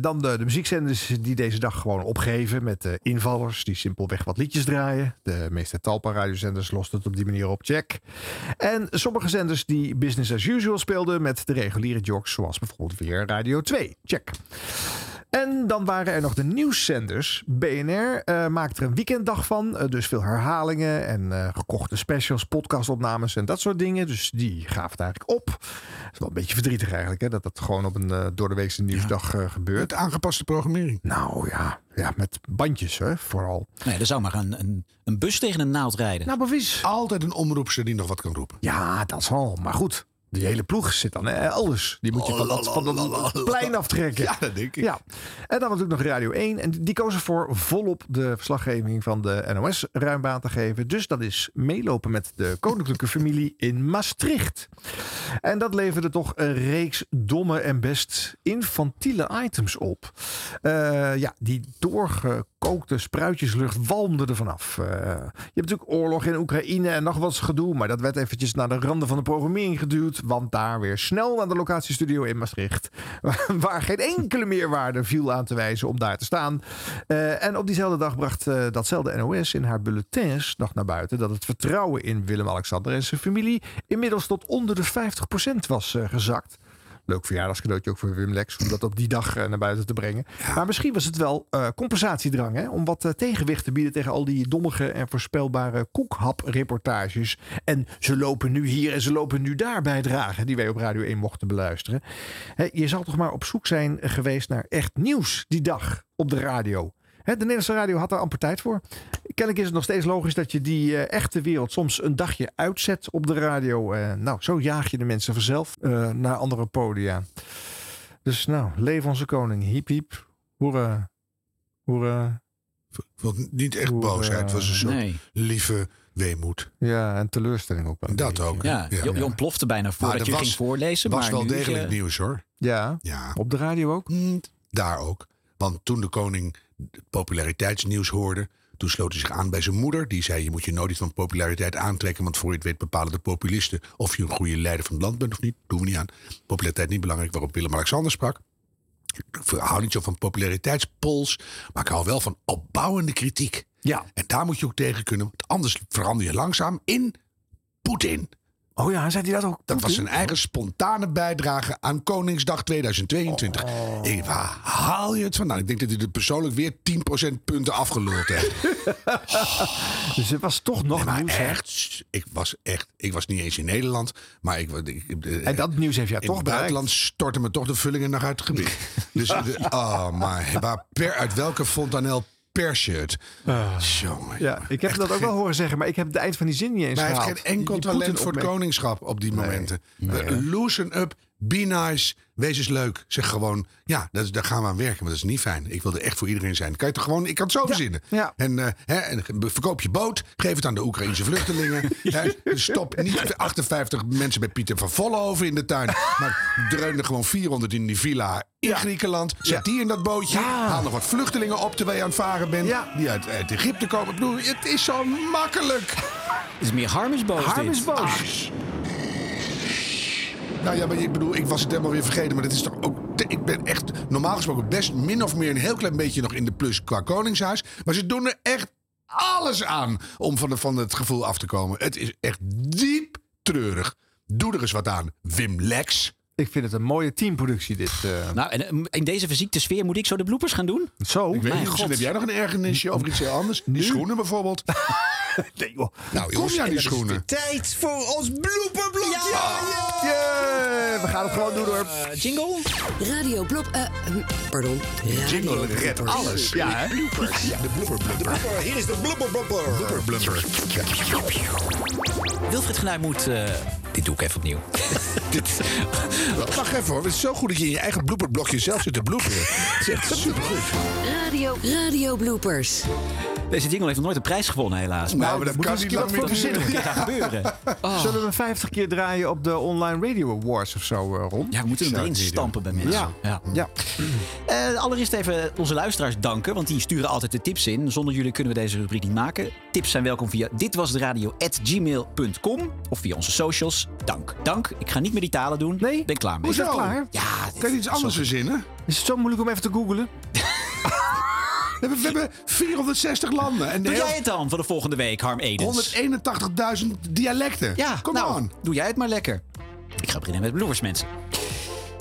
Dan de, de muziekzenders die deze dag gewoon opgeven met invallers die simpelweg wat liedjes draaien. De meeste Talpa-radiozenders losten het op die manier op. Check. En sommige zenders die business as usual speelden met de reguliere jocks, zoals bijvoorbeeld weer Radio 2. Check. En dan waren er nog de nieuwszenders. BNR eh, maakte er een weekenddag van. eh, dus veel herhalingen en eh, gekochte specials, podcastopnames en dat soort dingen. Dus die gaven het eigenlijk op. Het is wel een beetje verdrietig eigenlijk, hè, dat dat gewoon op een uh, doordeweekse nieuwsdag uh, gebeurt. Met aangepaste programmering. Nou ja, ja met bandjes hè, vooral. Nee, er zou maar een, een, een bus tegen een naald rijden. Nou, bevies. Altijd een omroepster die nog wat kan roepen. Ja, dat zal. Maar goed, die hele ploeg zit dan hè, alles. Die moet je van dat, van dat plein aftrekken. Ja, dat denk ik. Ja. En dan natuurlijk nog Radio 1. En die kozen voor volop de verslaggeving van de NOS ruimbaan te geven. Dus dat is meelopen met de koninklijke familie in Maastricht. En dat leverde toch een reeks domme en best infantiele items op. Uh, ja, die doorgekookte spruitjeslucht walmde er vanaf. Uh, je hebt natuurlijk oorlog in Oekraïne en nog wat gedoe. Maar dat werd eventjes naar de randen van de programmering geduwd. Want daar weer snel naar de locatiestudio in Maastricht. *laughs* Waar geen enkele meerwaarde viel aan te wijzen om daar te staan. Uh, en op diezelfde dag bracht uh, datzelfde NOS in haar bulletins nog naar buiten. Dat het vertrouwen in Willem-Alexander en zijn familie inmiddels tot onder de 50% was uh, gezakt. Leuk verjaardagscadeautje ook voor Wim Lex. Om dat op die dag uh, naar buiten te brengen. Maar misschien was het wel uh, compensatiedrang. Hè? Om wat uh, tegenwicht te bieden tegen al die dommige en voorspelbare koekhap-reportages. En ze lopen nu hier en ze lopen nu daar bijdragen. Die wij op Radio 1 mochten beluisteren. Hè, je zal toch maar op zoek zijn geweest naar echt nieuws die dag op de radio. He, de Nederlandse radio had daar amper tijd voor. Kennelijk is het nog steeds logisch dat je die uh, echte wereld soms een dagje uitzet op de radio. Uh, nou, zo jaag je de mensen vanzelf uh, naar andere podia. Dus nou, leef onze koning. Hiep hiep. Hoera. Hoera. Want niet echt Hoera. boosheid. Het was een soort nee. lieve weemoed. Ja, en teleurstelling ook wel. Dat ook. Ja, ja. Je, je ontplofte bijna voordat maar je was, ging voorlezen. was maar wel nu degelijk je... nieuws hoor. Ja, ja, op de radio ook? Mm, daar ook. Want toen de koning populariteitsnieuws hoorde. Toen sloot hij zich aan bij zijn moeder. Die zei: Je moet je nooit iets van populariteit aantrekken. Want voor je het weet bepalen de populisten. of je een goede leider van het land bent of niet. Doen we niet aan. Populariteit niet belangrijk. Waarop Willem-Alexander sprak. Ik hou niet zo van populariteitspols. Maar ik hou wel van opbouwende kritiek. Ja. En daar moet je ook tegen kunnen. Want anders verander je langzaam in Poetin. Oh ja, zei hij dat ook? Dat was zijn eigen spontane bijdrage aan Koningsdag 2022. Oh. Ik, waar haal je het vandaan? Ik denk dat hij er persoonlijk weer 10% punten afgeluld heeft. *laughs* oh. Dus het was toch nog nee, nieuws, echt, Ik was echt, ik was niet eens in Nederland. Maar ik, ik, en dat nieuws heeft jij in toch het buitenland storten me toch de vullingen nog uit het gebied. *laughs* dus, de, oh, maar waar, per, uit welke fontanel het. Uh, Jongen, ja, ik heb dat ook wel horen zeggen, maar ik heb het eind van die zin niet eens Maar hij heeft gehaald. geen enkel Die- die talent voor het koningschap op die momenten. Nee, loosen up, be nice, wees eens leuk. Zeg gewoon, ja, dat, daar gaan we aan werken, maar dat is niet fijn. Ik wil er echt voor iedereen zijn. Kan je toch gewoon, ik kan het zo verzinnen. ja. En, eh, hè, en verkoop je boot, geef het aan de Oekraïnse vluchtelingen. *laughs* Hè, stop niet 58 mensen bij Pieter van Vollenhoven in de tuin. Maar dreun er gewoon 400 in die villa in Griekenland. Zet die in dat bootje. Haal nog wat vluchtelingen op terwijl je aan het varen bent. Die uit, uit Egypte komen. Ik bedoel, het is zo makkelijk. Het is meer harm is boos. Harm dit. is boos. Nou ja, maar ik bedoel, ik was het helemaal weer vergeten. Maar dat is toch ook. Ik ben echt normaal gesproken best min of meer een heel klein beetje nog in de plus qua Koningshuis. Maar ze doen er echt alles aan om van, de, van het gevoel af te komen. Het is echt diep treurig. Doe er eens wat aan, Wim Lex. Ik vind het een mooie teamproductie dit. eh. Nou, en eh, in deze verziekte sfeer moet ik zo de bloepers gaan doen? Zo? Ik weet niet, heb jij nog een ergernisje over iets heel anders. Die schoenen bijvoorbeeld. *laughs* nee joh. Nou Kom jongens, ja, die schoenen. Tijd voor ons blooperblokje. Yeah, we gaan het gewoon doen hoor. Eh, jingle? Radio Blop... eh, hm, pardon. Radio Jingle redt alles. Ja, hè? Ja, de blooper blubber. Hier is de blooperblopper. Blubber blubber. Wilfried Genuij moet... eh, dit doe ik even opnieuw. *laughs* dit, Wacht even hoor, het is zo goed dat je in je eigen blooperblokje zelf zit te bloeperen. Het is echt supergoed. Radio, Radio Bloopers. Deze jingle heeft nog nooit een prijs gewonnen, helaas. Nou, maar dat Moeten kan we niet lang meer moet *laughs* gebeuren. Zullen we 50 keer draaien op de Online Radio Awards of zo, eh, Ron? Ja, we moeten hem erin stampen bij mensen. Ja. Ja. Ja. Eh, allereerst even onze luisteraars danken, want die sturen altijd de tips in. Zonder jullie kunnen we deze rubriek niet maken. Tips zijn welkom via ditwasderadio.gmail.com of via onze socials. Dank. Dank. Ik ga niet meer die talen doen. Nee? Ben klaar mee. Is dat klaar? Ja. Kan je iets anders verzinnen? Is het zo moeilijk om even te googlen? *laughs* We hebben, we hebben 460 landen. En Doe heel- jij het dan voor de volgende week, Harm Edens? 181.000 dialecten. Ja, Come nou, on. doe jij het maar lekker. Ik ga beginnen met bloemers, mensen.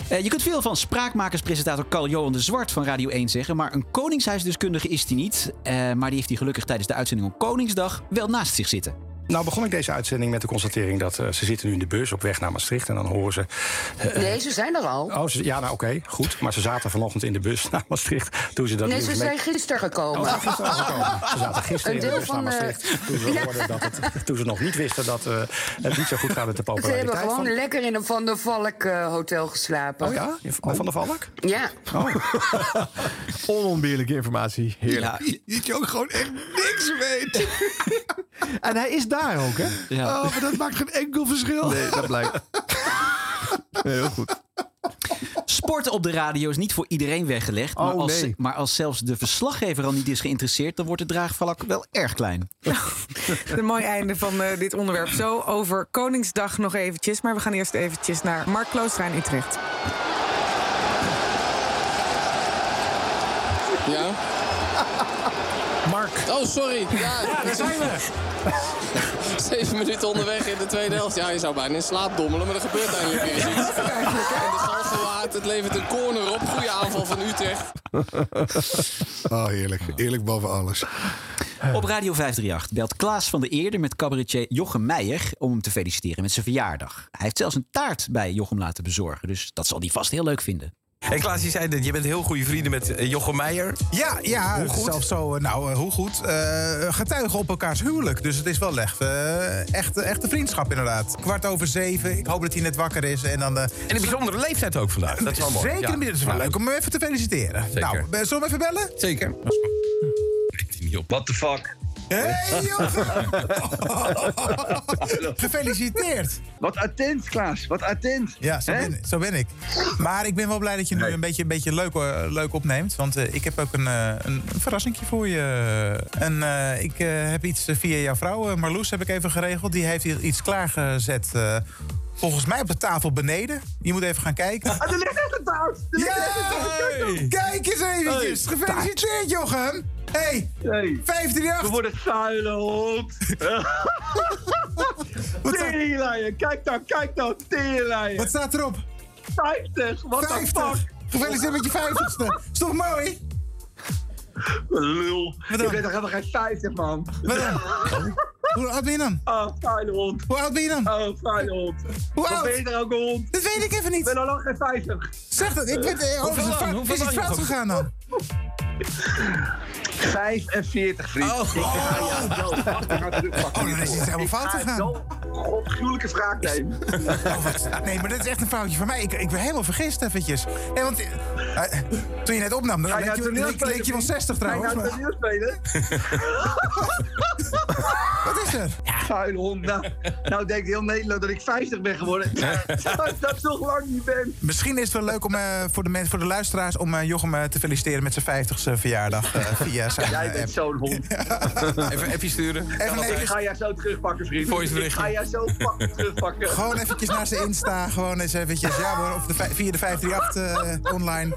Eh, je kunt veel van spraakmakerspresentator Carl-Johan de Zwart van Radio 1 zeggen... maar een koningshuisdeskundige is hij niet. Eh, maar die heeft hij gelukkig tijdens de uitzending op Koningsdag wel naast zich zitten. Nou begon ik deze uitzending met de constatering dat eh, ze zitten nu in de bus op weg naar Maastricht. En dan horen ze... eh, Nee, ze zijn er al. Oh, ze- ja, nou oké, goed. Maar ze zaten vanochtend in de bus naar Maastricht. Toen ze dat nee, ze mee- zijn gisteren gekomen. Oh, ze zijn gisteren gekomen. Ze zaten gisteren Een in de deel bus van, naar eh, Maastricht. Toen ze, *laughs* Ja. hoorden dat het, toen ze nog niet wisten dat eh, het niet zo goed gaat met de Ze hebben populariteit. gewoon van... lekker in een Van der Valk hotel geslapen. Oh ja? Van der Valk? Ja. *laughs* Onontbeerlijke informatie. Heerlijk. Dat je ook gewoon echt niks weet. *laughs* En hij is daar ook, hè? *laughs* Oh, maar dat maakt geen enkel verschil. Nee, dat blijkt. *laughs* Heel goed. Sport op de radio is niet voor iedereen weggelegd. maar, Oh, als, nee. maar als zelfs de verslaggever al niet is geïnteresseerd... dan wordt het draagvlak wel erg klein. *laughs* Een mooi einde van eh, dit onderwerp. Zo over Koningsdag nog eventjes. Maar we gaan eerst eventjes naar Mark Klooster in Utrecht. Ja? Oh, sorry. Ja, daar zijn we. *laughs* Zeven minuten onderweg in de tweede helft. Ja, je zou bijna in slaap dommelen, maar er gebeurt eindelijk weer eens iets. En de Galgenwaard, het levert een corner op. Goede aanval van Utrecht. Oh, *laughs* heerlijk. Eerlijk boven alles. Op Radio 538 belt Klaas van der Eerde met cabaretier Jochem Meijer... om hem te feliciteren met zijn verjaardag. Hij heeft zelfs een taart bij Jochem laten bezorgen. Dus dat zal hij vast heel leuk vinden. Hey Klaas, je zei dat je bent heel goede vrienden met eh, Jochem Meijer. Ja, ja Hoe goed? zelfs zo. eh, Nou, eh, hoe goed? Eh, getuigen op elkaars huwelijk. Dus het is wel echt, echt, echte vriendschap, inderdaad. Kwart over zeven. Ik hoop dat hij net wakker is. En, dan, eh, En een bijzondere leeftijd ook vandaag. Dat is wel mooi. Zeker, Ja. dat is wel leuk om hem even te feliciteren. Zeker. Nou, zullen we even bellen? Zeker. What the fuck? Hey! *laughs* *laughs* Gefeliciteerd. Wat attent, Klaas. Wat attent. Ja, zo ben, zo ben ik. Maar ik ben wel blij dat je nu een beetje, een beetje leuk, eh, leuk opneemt. Want eh, ik heb ook een, eh, een, verrassingje voor je. En ik heb iets via jouw vrouw, Marloes, heb ik even geregeld. Die heeft hier iets klaargezet. volgens mij op de tafel beneden. Je moet even gaan kijken. Ah, er ligt echt een taart. Kijk eens eventjes. Gefeliciteerd, Jochem. Hey, Hey. 538. We worden vuile hond. *laughs* Teringleier. Kijk dan, kijk dan. Teringleier. Wat staat erop? 50. Wat de 50. fuck? Gefeliciteerd met je 50ste. Is toch mooi? Lul. Wat dan? Ik ben toch helemaal geen 50, man. Wat dan? *laughs* Hoe oud ben je dan? Oh, vuile hond. Hoe oud ben je dan? Oh, vuile hond. Hoe Wat oud? ben je er ook een hond? Dat weet ik even niet. Ik ben al lang geen 50. Zeg dat, ik weet eh, Hoeveel is het fout, gegaan dan? 45, vriend. Oh. Ik ga jou. *laughs* Oh, dan is het helemaal fout ga gegaan. godgruwelijke wraak nemen. Oh, wat- Nee, maar dat is echt een foutje van mij. Ik, ik ben helemaal vergist eventjes. Nee, want eh, eh, toen je net opnam, dan Ga je leek je, leek, leek je wel vriend? 60 Ga je trouwens. maar- toneel spelen? *laughs* Wat is er? Vuile hond. Nou, nou denkt heel Nederland dat ik 50 ben geworden. *laughs* Dat toch lang niet ben. Misschien is het wel leuk om, eh, voor, de mensen, voor de luisteraars om Jochem te feliciteren met zijn 50ste verjaardag eh, *laughs* via zijn Jij eh, bent app. zo'n hond. *laughs* Even een appje sturen. Even een Ik ga jou zo terugpakken, vriend. Voice Ik berichtje. ga jou zo terugpakken. Gewoon eventjes naar zijn Insta. Gewoon eens eventjes. Ja hoor, of de, via de 538 eh, online.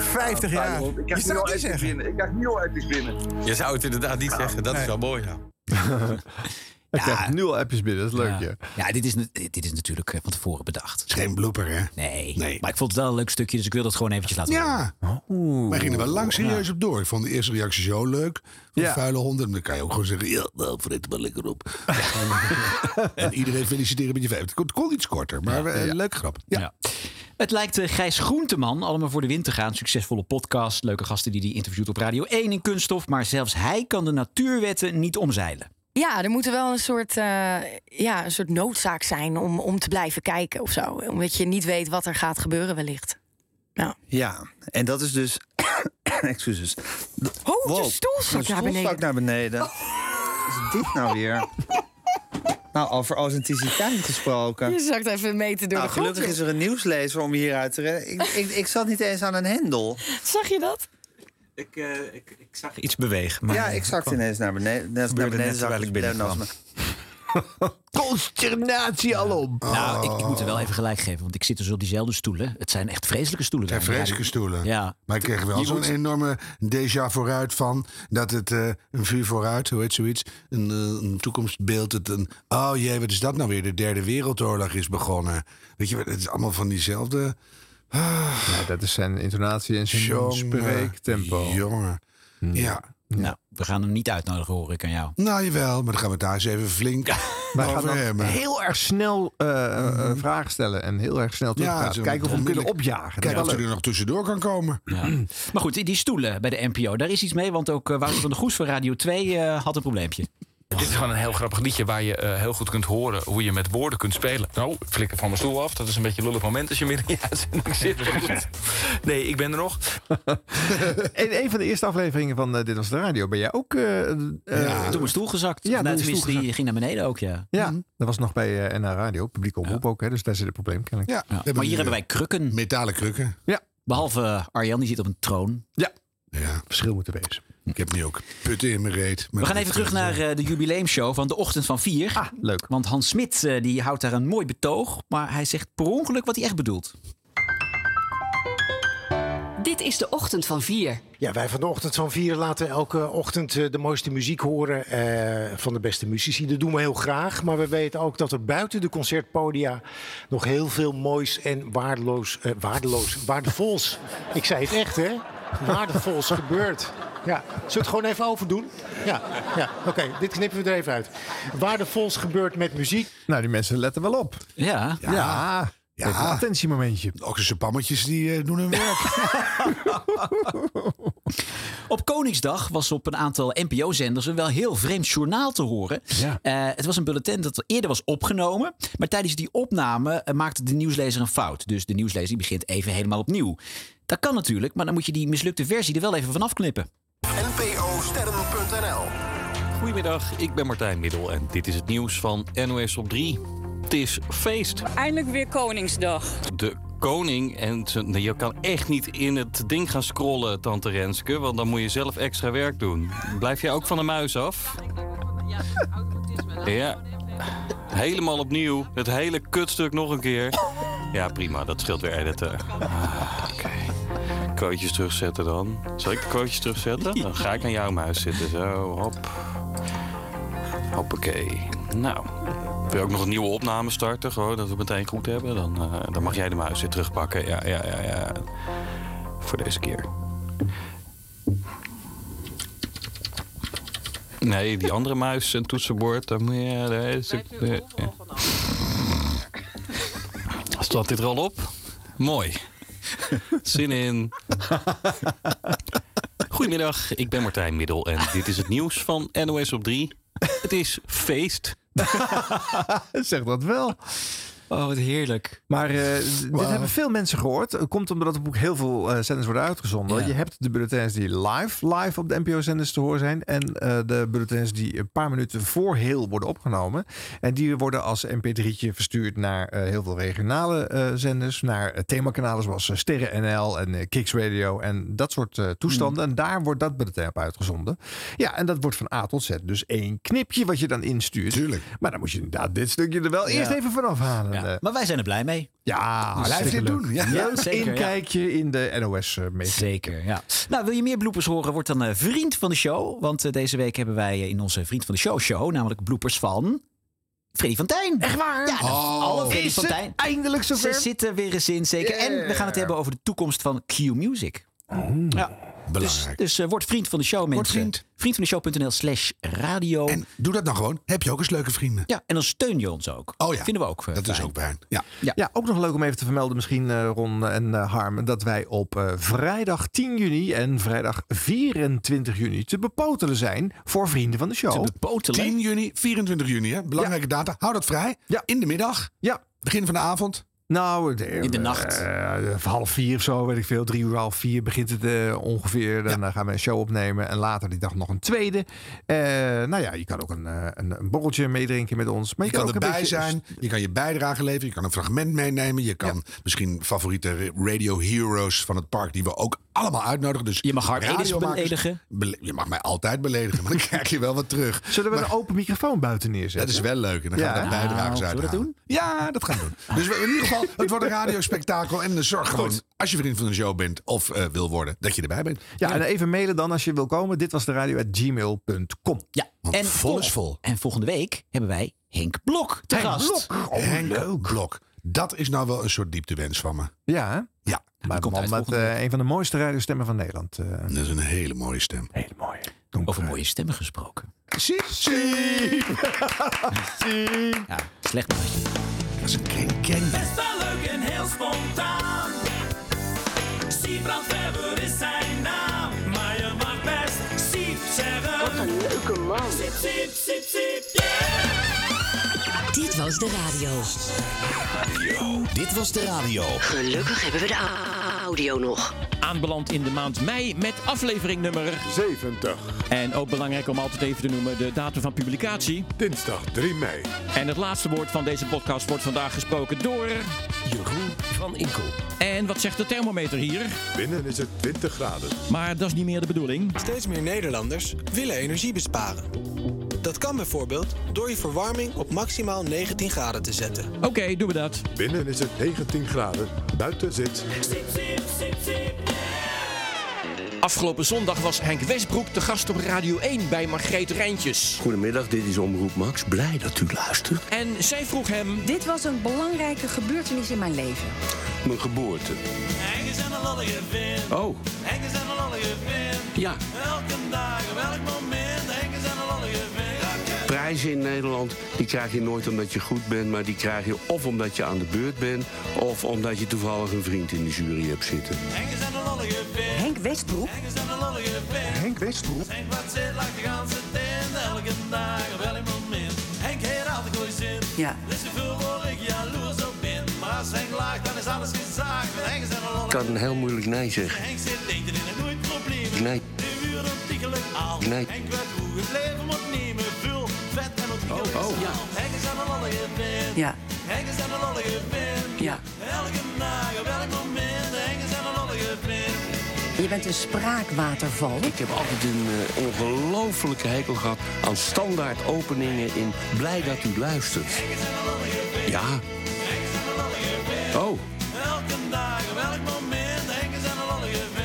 50 Vuile jaar. Ik Je krijg zou het niet appjes zeggen. binnen. Ik krijg nu al appjes binnen. Je zou het inderdaad niet zeggen. Dat is wel mooi, ja. *laughs* Ik krijg nul appjes binnen, dat is leuk, ja. Ja, ja dit, is, dit is natuurlijk eh, van tevoren bedacht. Het is geen blooper, hè? Nee. Nee. Maar ik vond het wel een leuk stukje, dus ik wil dat gewoon eventjes laten. Ja. Wij gingen er wel lang serieus op door. Ik vond de eerste reactie zo leuk. Van Ja. vuile honden. Dan kan je ook gewoon zeggen, ja, nou, vreet er maar lekker op. en iedereen feliciteren met je vijf. Het kon, iets korter, maar eh, leuke grap. Ja. Ja. Het lijkt eh, Gijs Groenteman allemaal voor de wind te gaan. Succesvolle podcast, leuke gasten die hij interviewt op Radio 1 in Kunststof. Maar zelfs hij kan de natuurwetten niet omzeilen. Ja, er moet er wel een soort, eh, ja, een soort noodzaak zijn om, om te blijven kijken of zo. Omdat je niet weet wat er gaat gebeuren wellicht. Ja, en dat is dus *coughs* Excuses. Oh, Wow, je stoel naar beneden. stak naar beneden. Wat is dit nou weer? Nou, over authenticiteit gesproken. Je zakt even meten door Nou, de gelukkig is er een nieuwslezer om je hier uit te redden. Ik, ik, ik zat niet eens aan een hendel. Zag je dat? Ik, eh, ik, ik zag iets bewegen. Maar ja, ik zakte ineens naar beneden. Naar beneden net terwijl zakte ik me. *laughs* Consternatie alom. Nou, ik, ik moet er wel even gelijk geven, want ik zit dus op diezelfde stoelen. Het zijn echt vreselijke stoelen. Het zijn daar. vreselijke stoelen. Ja. Maar ik kreeg wel zo'n moet- enorme déjà vooruit van dat het eh, een vuur vooruit, hoe heet zoiets, een, eh, een toekomstbeeld. Het een, oh jee, wat is dat nou weer? De derde wereldoorlog is begonnen. Weet je, het is allemaal van diezelfde. *sighs* Ja, dat is zijn intonatie en zijn Jongen, spreektempo. Jongen. Ja. Nou, we gaan hem niet uitnodigen, hoor ik aan jou. Nou jawel, maar dan gaan we daar eens even flink *laughs* Wij gaan dan hebben. heel erg snel eh, eh, eh, vragen stellen en heel erg snel terugpraten. zo Kijken of we hem kunnen opjagen. Kijk Dat of is er nog tussendoor kan komen. Ja. Maar goed, die- die stoelen bij de NPO, daar is iets mee. Want ook eh, Wouter van der Goes van Radio 2 eh, had een probleempje. Dit is gewoon een heel grappig liedje waar je eh, heel goed kunt horen hoe je met woorden kunt spelen. Nou, ik flikker van mijn stoel af. Dat is een beetje een lullig moment als je midden in je uitzending *laughs* zit. *laughs* Nee, ik ben er nog. *laughs* In een van de eerste afleveringen van eh, Dit Was De Radio ben jij ook... eh eh, Ja, door mijn stoel gezakt. Ja, nou, tenminste, die ging naar beneden ook, ja. Ja, dat was nog bij eh NH Radio, publieke omroep ook. Hè, dus daar zit het probleem kennelijk. Ja, Maar hier hebben wij krukken. Metalen krukken. Ja. Behalve eh, Arjan, die zit op een troon. Ja, Ja, verschil moeten wezen. Ik heb nu ook putten in mijn reet. We gaan even terug naar eh, de jubileumshow van de ochtend van 4. Ah, leuk. Want Hans Smit eh, die houdt daar een mooi betoog. Maar hij zegt per ongeluk wat hij echt bedoelt. Dit is de ochtend van 4. Ja, wij van de ochtend van 4 laten elke ochtend eh, de mooiste muziek horen eh, van de beste muzici. Dat doen we heel graag, maar we weten ook dat er buiten de concertpodia nog heel veel moois en waardeloos, eh, waardeloos, waardevols, ik zei het echt hè, waardevols gebeurt. Ja, zullen we het gewoon even overdoen? Ja, ja oké, dit knippen we er even uit. Waardevols gebeurt met muziek. Nou, die mensen letten wel op. Ja. Ja, ja. Ja. Even een attentiemomentje. Oxische pammetjes die eh, doen hun werk. *laughs* Op Koningsdag was op een aantal NPO-zenders een wel heel vreemd journaal te horen. Ja. Eh, het was een bulletin dat eerder was opgenomen. Maar tijdens die opname eh, maakte de nieuwslezer een fout. Dus de nieuwslezer begint even helemaal opnieuw. Dat kan natuurlijk, maar dan moet je die mislukte versie er wel even vanaf knippen. NPO-sterren.nl Goedemiddag, ik ben Martijn Middel en dit is het nieuws van NOS op 3. Het is feest. Eindelijk weer Koningsdag. De koning en je kan echt niet in het ding gaan scrollen, tante Renske, want dan moet je zelf extra werk doen. Blijf jij ook van de muis af? Ja, helemaal opnieuw. Het hele kutstuk nog een keer. Ja, prima, dat scheelt weer editen. Ah, Oké. Quotejes terugzetten dan. Zal ik de quotejes terugzetten? Dan ga ik aan jouw muis zitten. Zo, hop. Hoppakee. Nou, wil je ook nog een nieuwe opname starten? Gewoon, dat we het meteen goed hebben. Dan, eh, dan mag jij de muis weer terugpakken. Ja, ja, ja, ja. Voor deze keer. Nee, die andere muis en toetsenbord, dan moet je... Daar is het, eh, ja. Staat dit er al op? Mooi. *laughs* Zin in. Goedemiddag, ik ben Martijn Middel en dit is het nieuws van NOS op 3. Het is feest. *laughs* zeg dat wel. Oh, wat heerlijk. Maar eh, dit hebben veel mensen gehoord. Het komt omdat er ook heel veel eh, zenders worden uitgezonden. Ja. Je hebt de bulletins die live, live op de NPO-zenders te horen zijn. En eh, de bulletins die een paar minuten voor heel worden opgenomen. En die worden als mp3'tje verstuurd naar heel veel regionale zenders. Naar themakanalen zoals Sterren NL en Kicks Radio en dat soort toestanden. En daar wordt dat bulletin op uitgezonden. Ja, en dat wordt van A tot Z. Dus één knipje wat je dan instuurt. Tuurlijk. Maar dan moet je inderdaad dit stukje er wel Ja. eerst even vanaf halen. Ja. Eh, Maar wij zijn er blij mee. ja, Dus blijf dit doen. Ja, Ja, zeker, ja. inkijkje in de NOS uh, mee. Zeker, ja. Nou, wil je meer bloopers horen? Word dan eh, vriend van de show. Want eh, deze week hebben wij eh, in onze Vriend van de Show show... namelijk bloopers van... Freddy van Tijn. Echt waar? Ja, Oh. alle Freddy van Tijn. eindelijk zover? Ze zitten weer eens in, zeker. En we gaan het hebben over de toekomst van Q Music. Ja. Dus, Belangrijk. dus eh, word vriend van de show, mensen. vriend. Vriendvandeshow.nl slash radio. En doe dat nou gewoon. Heb je ook eens leuke vrienden? ja, en dan steun je ons ook. Oh ja. Vinden we ook eh, Dat is ook fijn. Ja. Ja. ook nog leuk om even te vermelden, misschien eh, Ron en eh, Harm, dat wij op eh, vrijdag 10 juni en vrijdag 24 juni te bepotelen zijn voor vrienden van de show. Te bepotelen. 10 juni, 24 juni. Hè? Belangrijke data. Hou dat vrij. Ja. In de middag. Ja, Begin van de avond. Nou, In de nacht. eh, half vier of zo, weet ik veel. Drie uur, half vier begint het eh, ongeveer. Dan eh, gaan we een show opnemen. En later die dag nog een tweede. Eh, nou ja, je kan ook een, eh, een, een borreltje meedrinken met ons. Maar Je je, kan ook een erbij beetje- zijn, je kan je bijdrage leveren, je kan een fragment meenemen. Je kan misschien favoriete radio heroes van het park die we ook allemaal uitnodigen. Dus je mag radiomakers- beledigen. Bele- je mag mij altijd beledigen, maar dan *laughs* krijg je wel wat terug. Zullen we Maar een open microfoon buiten neerzetten? dat is wel leuk en dan Ja, gaan we daar Nou, uit. zullen we dat Ja, dat gaan we doen. Dus we- in ieder geval, het wordt een radiospektakel. En zorg gewoon, als je vriend van de show bent of eh, wil worden, dat je erbij bent. Ja, en even mailen dan als je wil komen. Dit was de radio at gmail.com. Ja, en vol is vol. En volgende week hebben wij Henk Blok te Henk gast. Blok. Henk Blok. Dat is nou wel een soort dieptewens van me. Ja, hè? Ja. Maar de komt man uit met eh, een van de mooiste radiostemmen van Nederland. eh. Dat is een hele mooie stem. Hele mooie. Over mooie stemmen gesproken. Zie, *laughs* Ja, slecht maatje. Dat is een ken, ken. Best wel leuk en heel spontaan. Siebrand Weber is zijn naam. Maar je mag best Siep zeggen. Wat een leuke man. Siep, siep, siep, siep, yeah. Dit was de radio. Dit was de radio. Gelukkig hebben we de audio nog. Aanbeland in de maand mei met aflevering nummer 70. En ook belangrijk om altijd even te noemen de datum van publicatie. Dinsdag 3 mei. En het laatste woord van deze podcast wordt vandaag gesproken door... Jeroen van Inkel. En wat zegt de thermometer hier? Binnen is het 20 graden. Maar dat is niet meer de bedoeling. Steeds meer Nederlanders willen energie besparen. Dat kan bijvoorbeeld door je verwarming op maximaal 19 graden te zetten. Oké, doen we dat. Binnen is het 19 graden. Buiten zit... Afgelopen zondag was Henk Westbroek te gast op Radio 1 bij Margreet Rijntjes. Goedemiddag, dit is Omroep Max. Blij dat u luistert. En zij vroeg hem... Dit was een belangrijke gebeurtenis in mijn leven. Mijn geboorte. Oh, Henk is een lollige vent. ja. Elke dag, op elk moment. Henk is een. Prijzen in Nederland, die krijg je nooit omdat je goed bent... maar die krijg je of omdat je aan de beurt bent... of omdat je toevallig een vriend in de jury hebt zitten. Henk is een lollige vent. Henk Westbroek? Henk is een lollige vent. Henk Westbroek? Henk wat zit, lacht de ganse tent. Elke dag, op elk moment. Henk heeft altijd goede zin. Ja. Is zoveel waar ik jaloers op ben. Maar als Henk lacht, dan is alles gezaagd. Henk is een Ik lollige kan heel moeilijk nee zeggen. Henk zit eten in een nooit probleem. Nee. De uren ontiegelijk al. Nee. Henk weet hoe het leven moet Oh, oh. Ja. Ja. Vent. Je bent een spraakwaterval. Ik heb altijd een eh, ongelofelijke hekel gehad aan standaard openingen in Blij dat u luistert. Ja. Oh,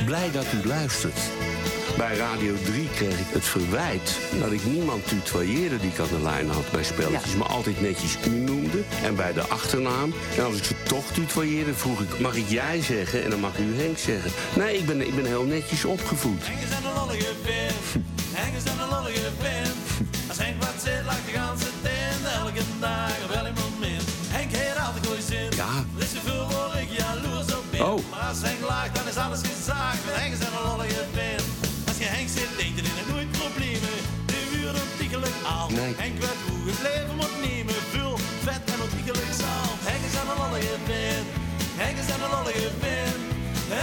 blij dat u luistert. Bij Radio 3 kreeg ik het verwijt dat ik niemand tutoyeerde die ik aan de lijn had bij spelletjes, maar altijd netjes u noemde. En bij de achternaam. En als ik ze toch tutoyeerde, vroeg ik: mag ik jij zeggen? En dan mag u Henk zeggen. Nee, ik ben, ik ben heel netjes opgevoed. Henk is een lollige vent. Henk is een lollige vent. Als Henk wat zit, lacht de ganse tent. Elke dag, op elk moment. Henk heeft altijd goede zin. Ja. Is zoveel waar ik jaloers op ben. Oh. Maar als Henk lacht, dan is alles gezaagd. Ontiegelijk al. Nee. Henk hoe het leven moet nemen. Veel vet en ontiegelijk zaal. Henk is een lollige vent. Henk is een lollige vent.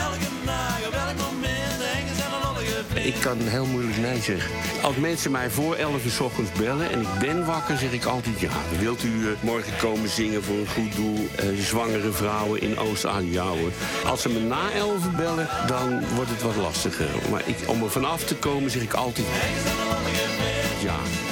Elke dag, op elk moment. Henk is een lollige vent. Ik kan heel moeilijk nee zeggen. Als mensen mij voor 11 uur 's ochtends bellen en ik ben wakker, zeg ik altijd ja. Wilt u eh, morgen komen zingen voor een goed doel? eh, zwangere vrouwen in Oost-Alijouwen. Als ze me na 11 uur bellen, dan wordt het wat lastiger. Maar ik, om er vanaf te komen, zeg ik altijd ja. Ja.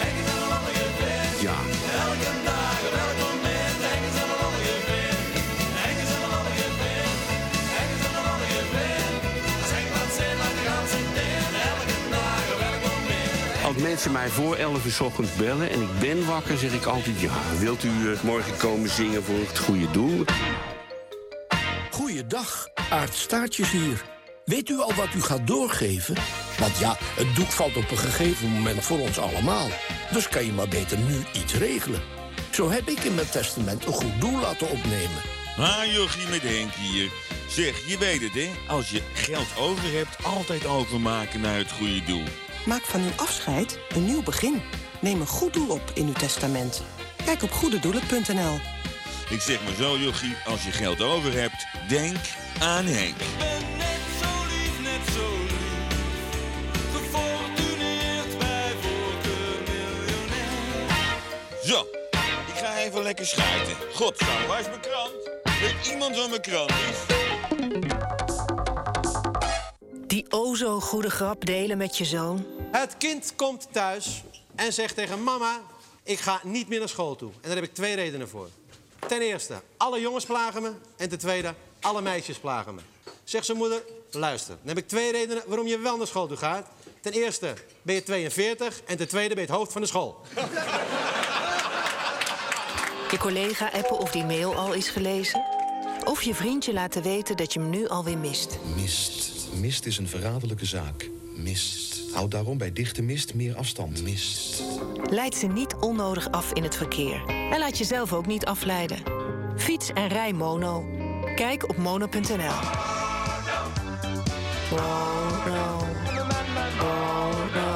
Mensen mij voor 11 uur 's ochtends bellen en ik ben wakker, zeg ik altijd ja. Wilt u eh, morgen komen zingen voor het goede doel? Goeiedag, Aart Staartjes hier. Weet u al wat u gaat doorgeven? Want ja, het doek valt op een gegeven moment voor ons allemaal. Dus kan je maar beter nu iets regelen. Zo heb ik in mijn testament een goed doel laten opnemen. Ah, jochie met Henk hier. Zeg, je weet het, hè? Als je geld over hebt, altijd overmaken naar het goede doel. Maak van uw afscheid een nieuw begin. Neem een goed doel op in uw testament. Kijk op goededoelen.nl. Ik zeg maar zo, jochie, als je geld over hebt, denk aan Henk. Net zo lief, net zo lief. Gefortuneerd bij voorkeur miljonair. Zo, ik ga even lekker schuiten. Godsam, waar is mijn krant? Weet iemand waar mijn krant is? Die o zo goede grap delen met je zoon. Het kind komt thuis en zegt tegen mama... ik ga niet meer naar school toe. En daar heb ik twee redenen voor. Ten eerste, alle jongens plagen me. En ten tweede, alle meisjes plagen me. Zegt zijn moeder, luister. Dan heb ik twee redenen waarom je wel naar school toe gaat. Ten eerste ben je 42 en ten tweede ben je het hoofd van de school. Je collega appen of die mail al is gelezen. Of je vriendje laten weten dat je hem nu alweer mist. Mist. Mist is een verraderlijke zaak. Mist. Houd daarom bij dichte mist meer afstand. Mist. Leid ze niet onnodig af in het verkeer. En laat jezelf ook niet afleiden. Fiets en rij mono. Kijk op mono.nl. Mono. Mono.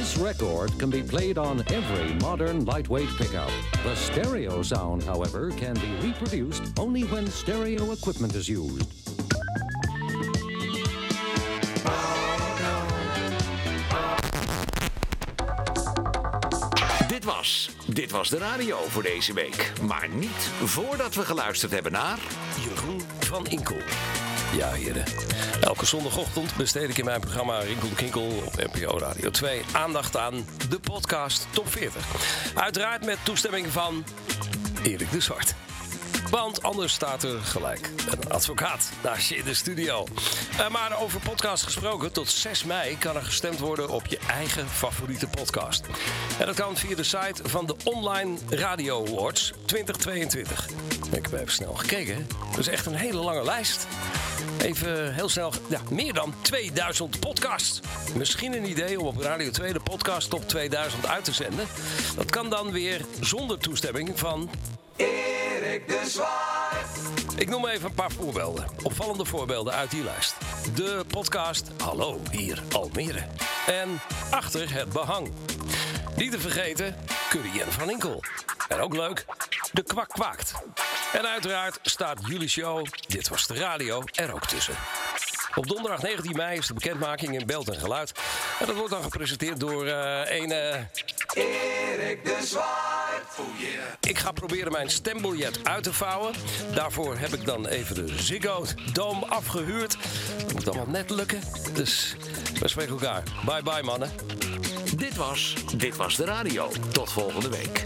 This record can be played on every modern lightweight pickup. The stereo sound, however, can be reproduced only when stereo equipment is used. Dit was, dit was de radio voor deze week. Maar niet voordat we geluisterd hebben naar... Jeroen van Inkel. Ja, heren. Elke zondagochtend besteed ik in mijn programma Rinkel Kinkel op NPO Radio 2 aandacht aan de podcast Top 40. Uiteraard met toestemming van Erik de Zwart. Want anders staat er gelijk een advocaat naast je in de studio. Eh, maar over podcast gesproken, tot 6 mei kan er gestemd worden op je eigen favoriete podcast. En dat kan via de site van de Online Radio Awards 2022. Ik heb even snel gekeken. Dat is echt een hele lange lijst. Even heel snel, ja, meer dan 2000 podcasts. Misschien een idee om op Radio 2 de podcast top 2000 uit te zenden. Dat kan dan weer zonder toestemming van Erik de Zwart. ik noem even een paar voorbeelden. Opvallende voorbeelden uit die lijst. De podcast Hallo, hier Almere. En Achter het Behang. Niet te vergeten, Curry en Van Inkel. En ook leuk, De Kwak Kwaakt. En uiteraard staat jullie show, Dit Was De Radio, er ook tussen. Op donderdag 19 mei is de bekendmaking in beeld en geluid. En dat wordt dan gepresenteerd door eh, een... eh, Erik de Zwart. Oh yeah. ik ga proberen mijn stembiljet uit te vouwen. Daarvoor heb ik dan even de Ziggo Dome afgehuurd. Dat moet allemaal net lukken. Dus we spreken elkaar. Bye bye mannen. Dit was, dit was de radio. Tot volgende week.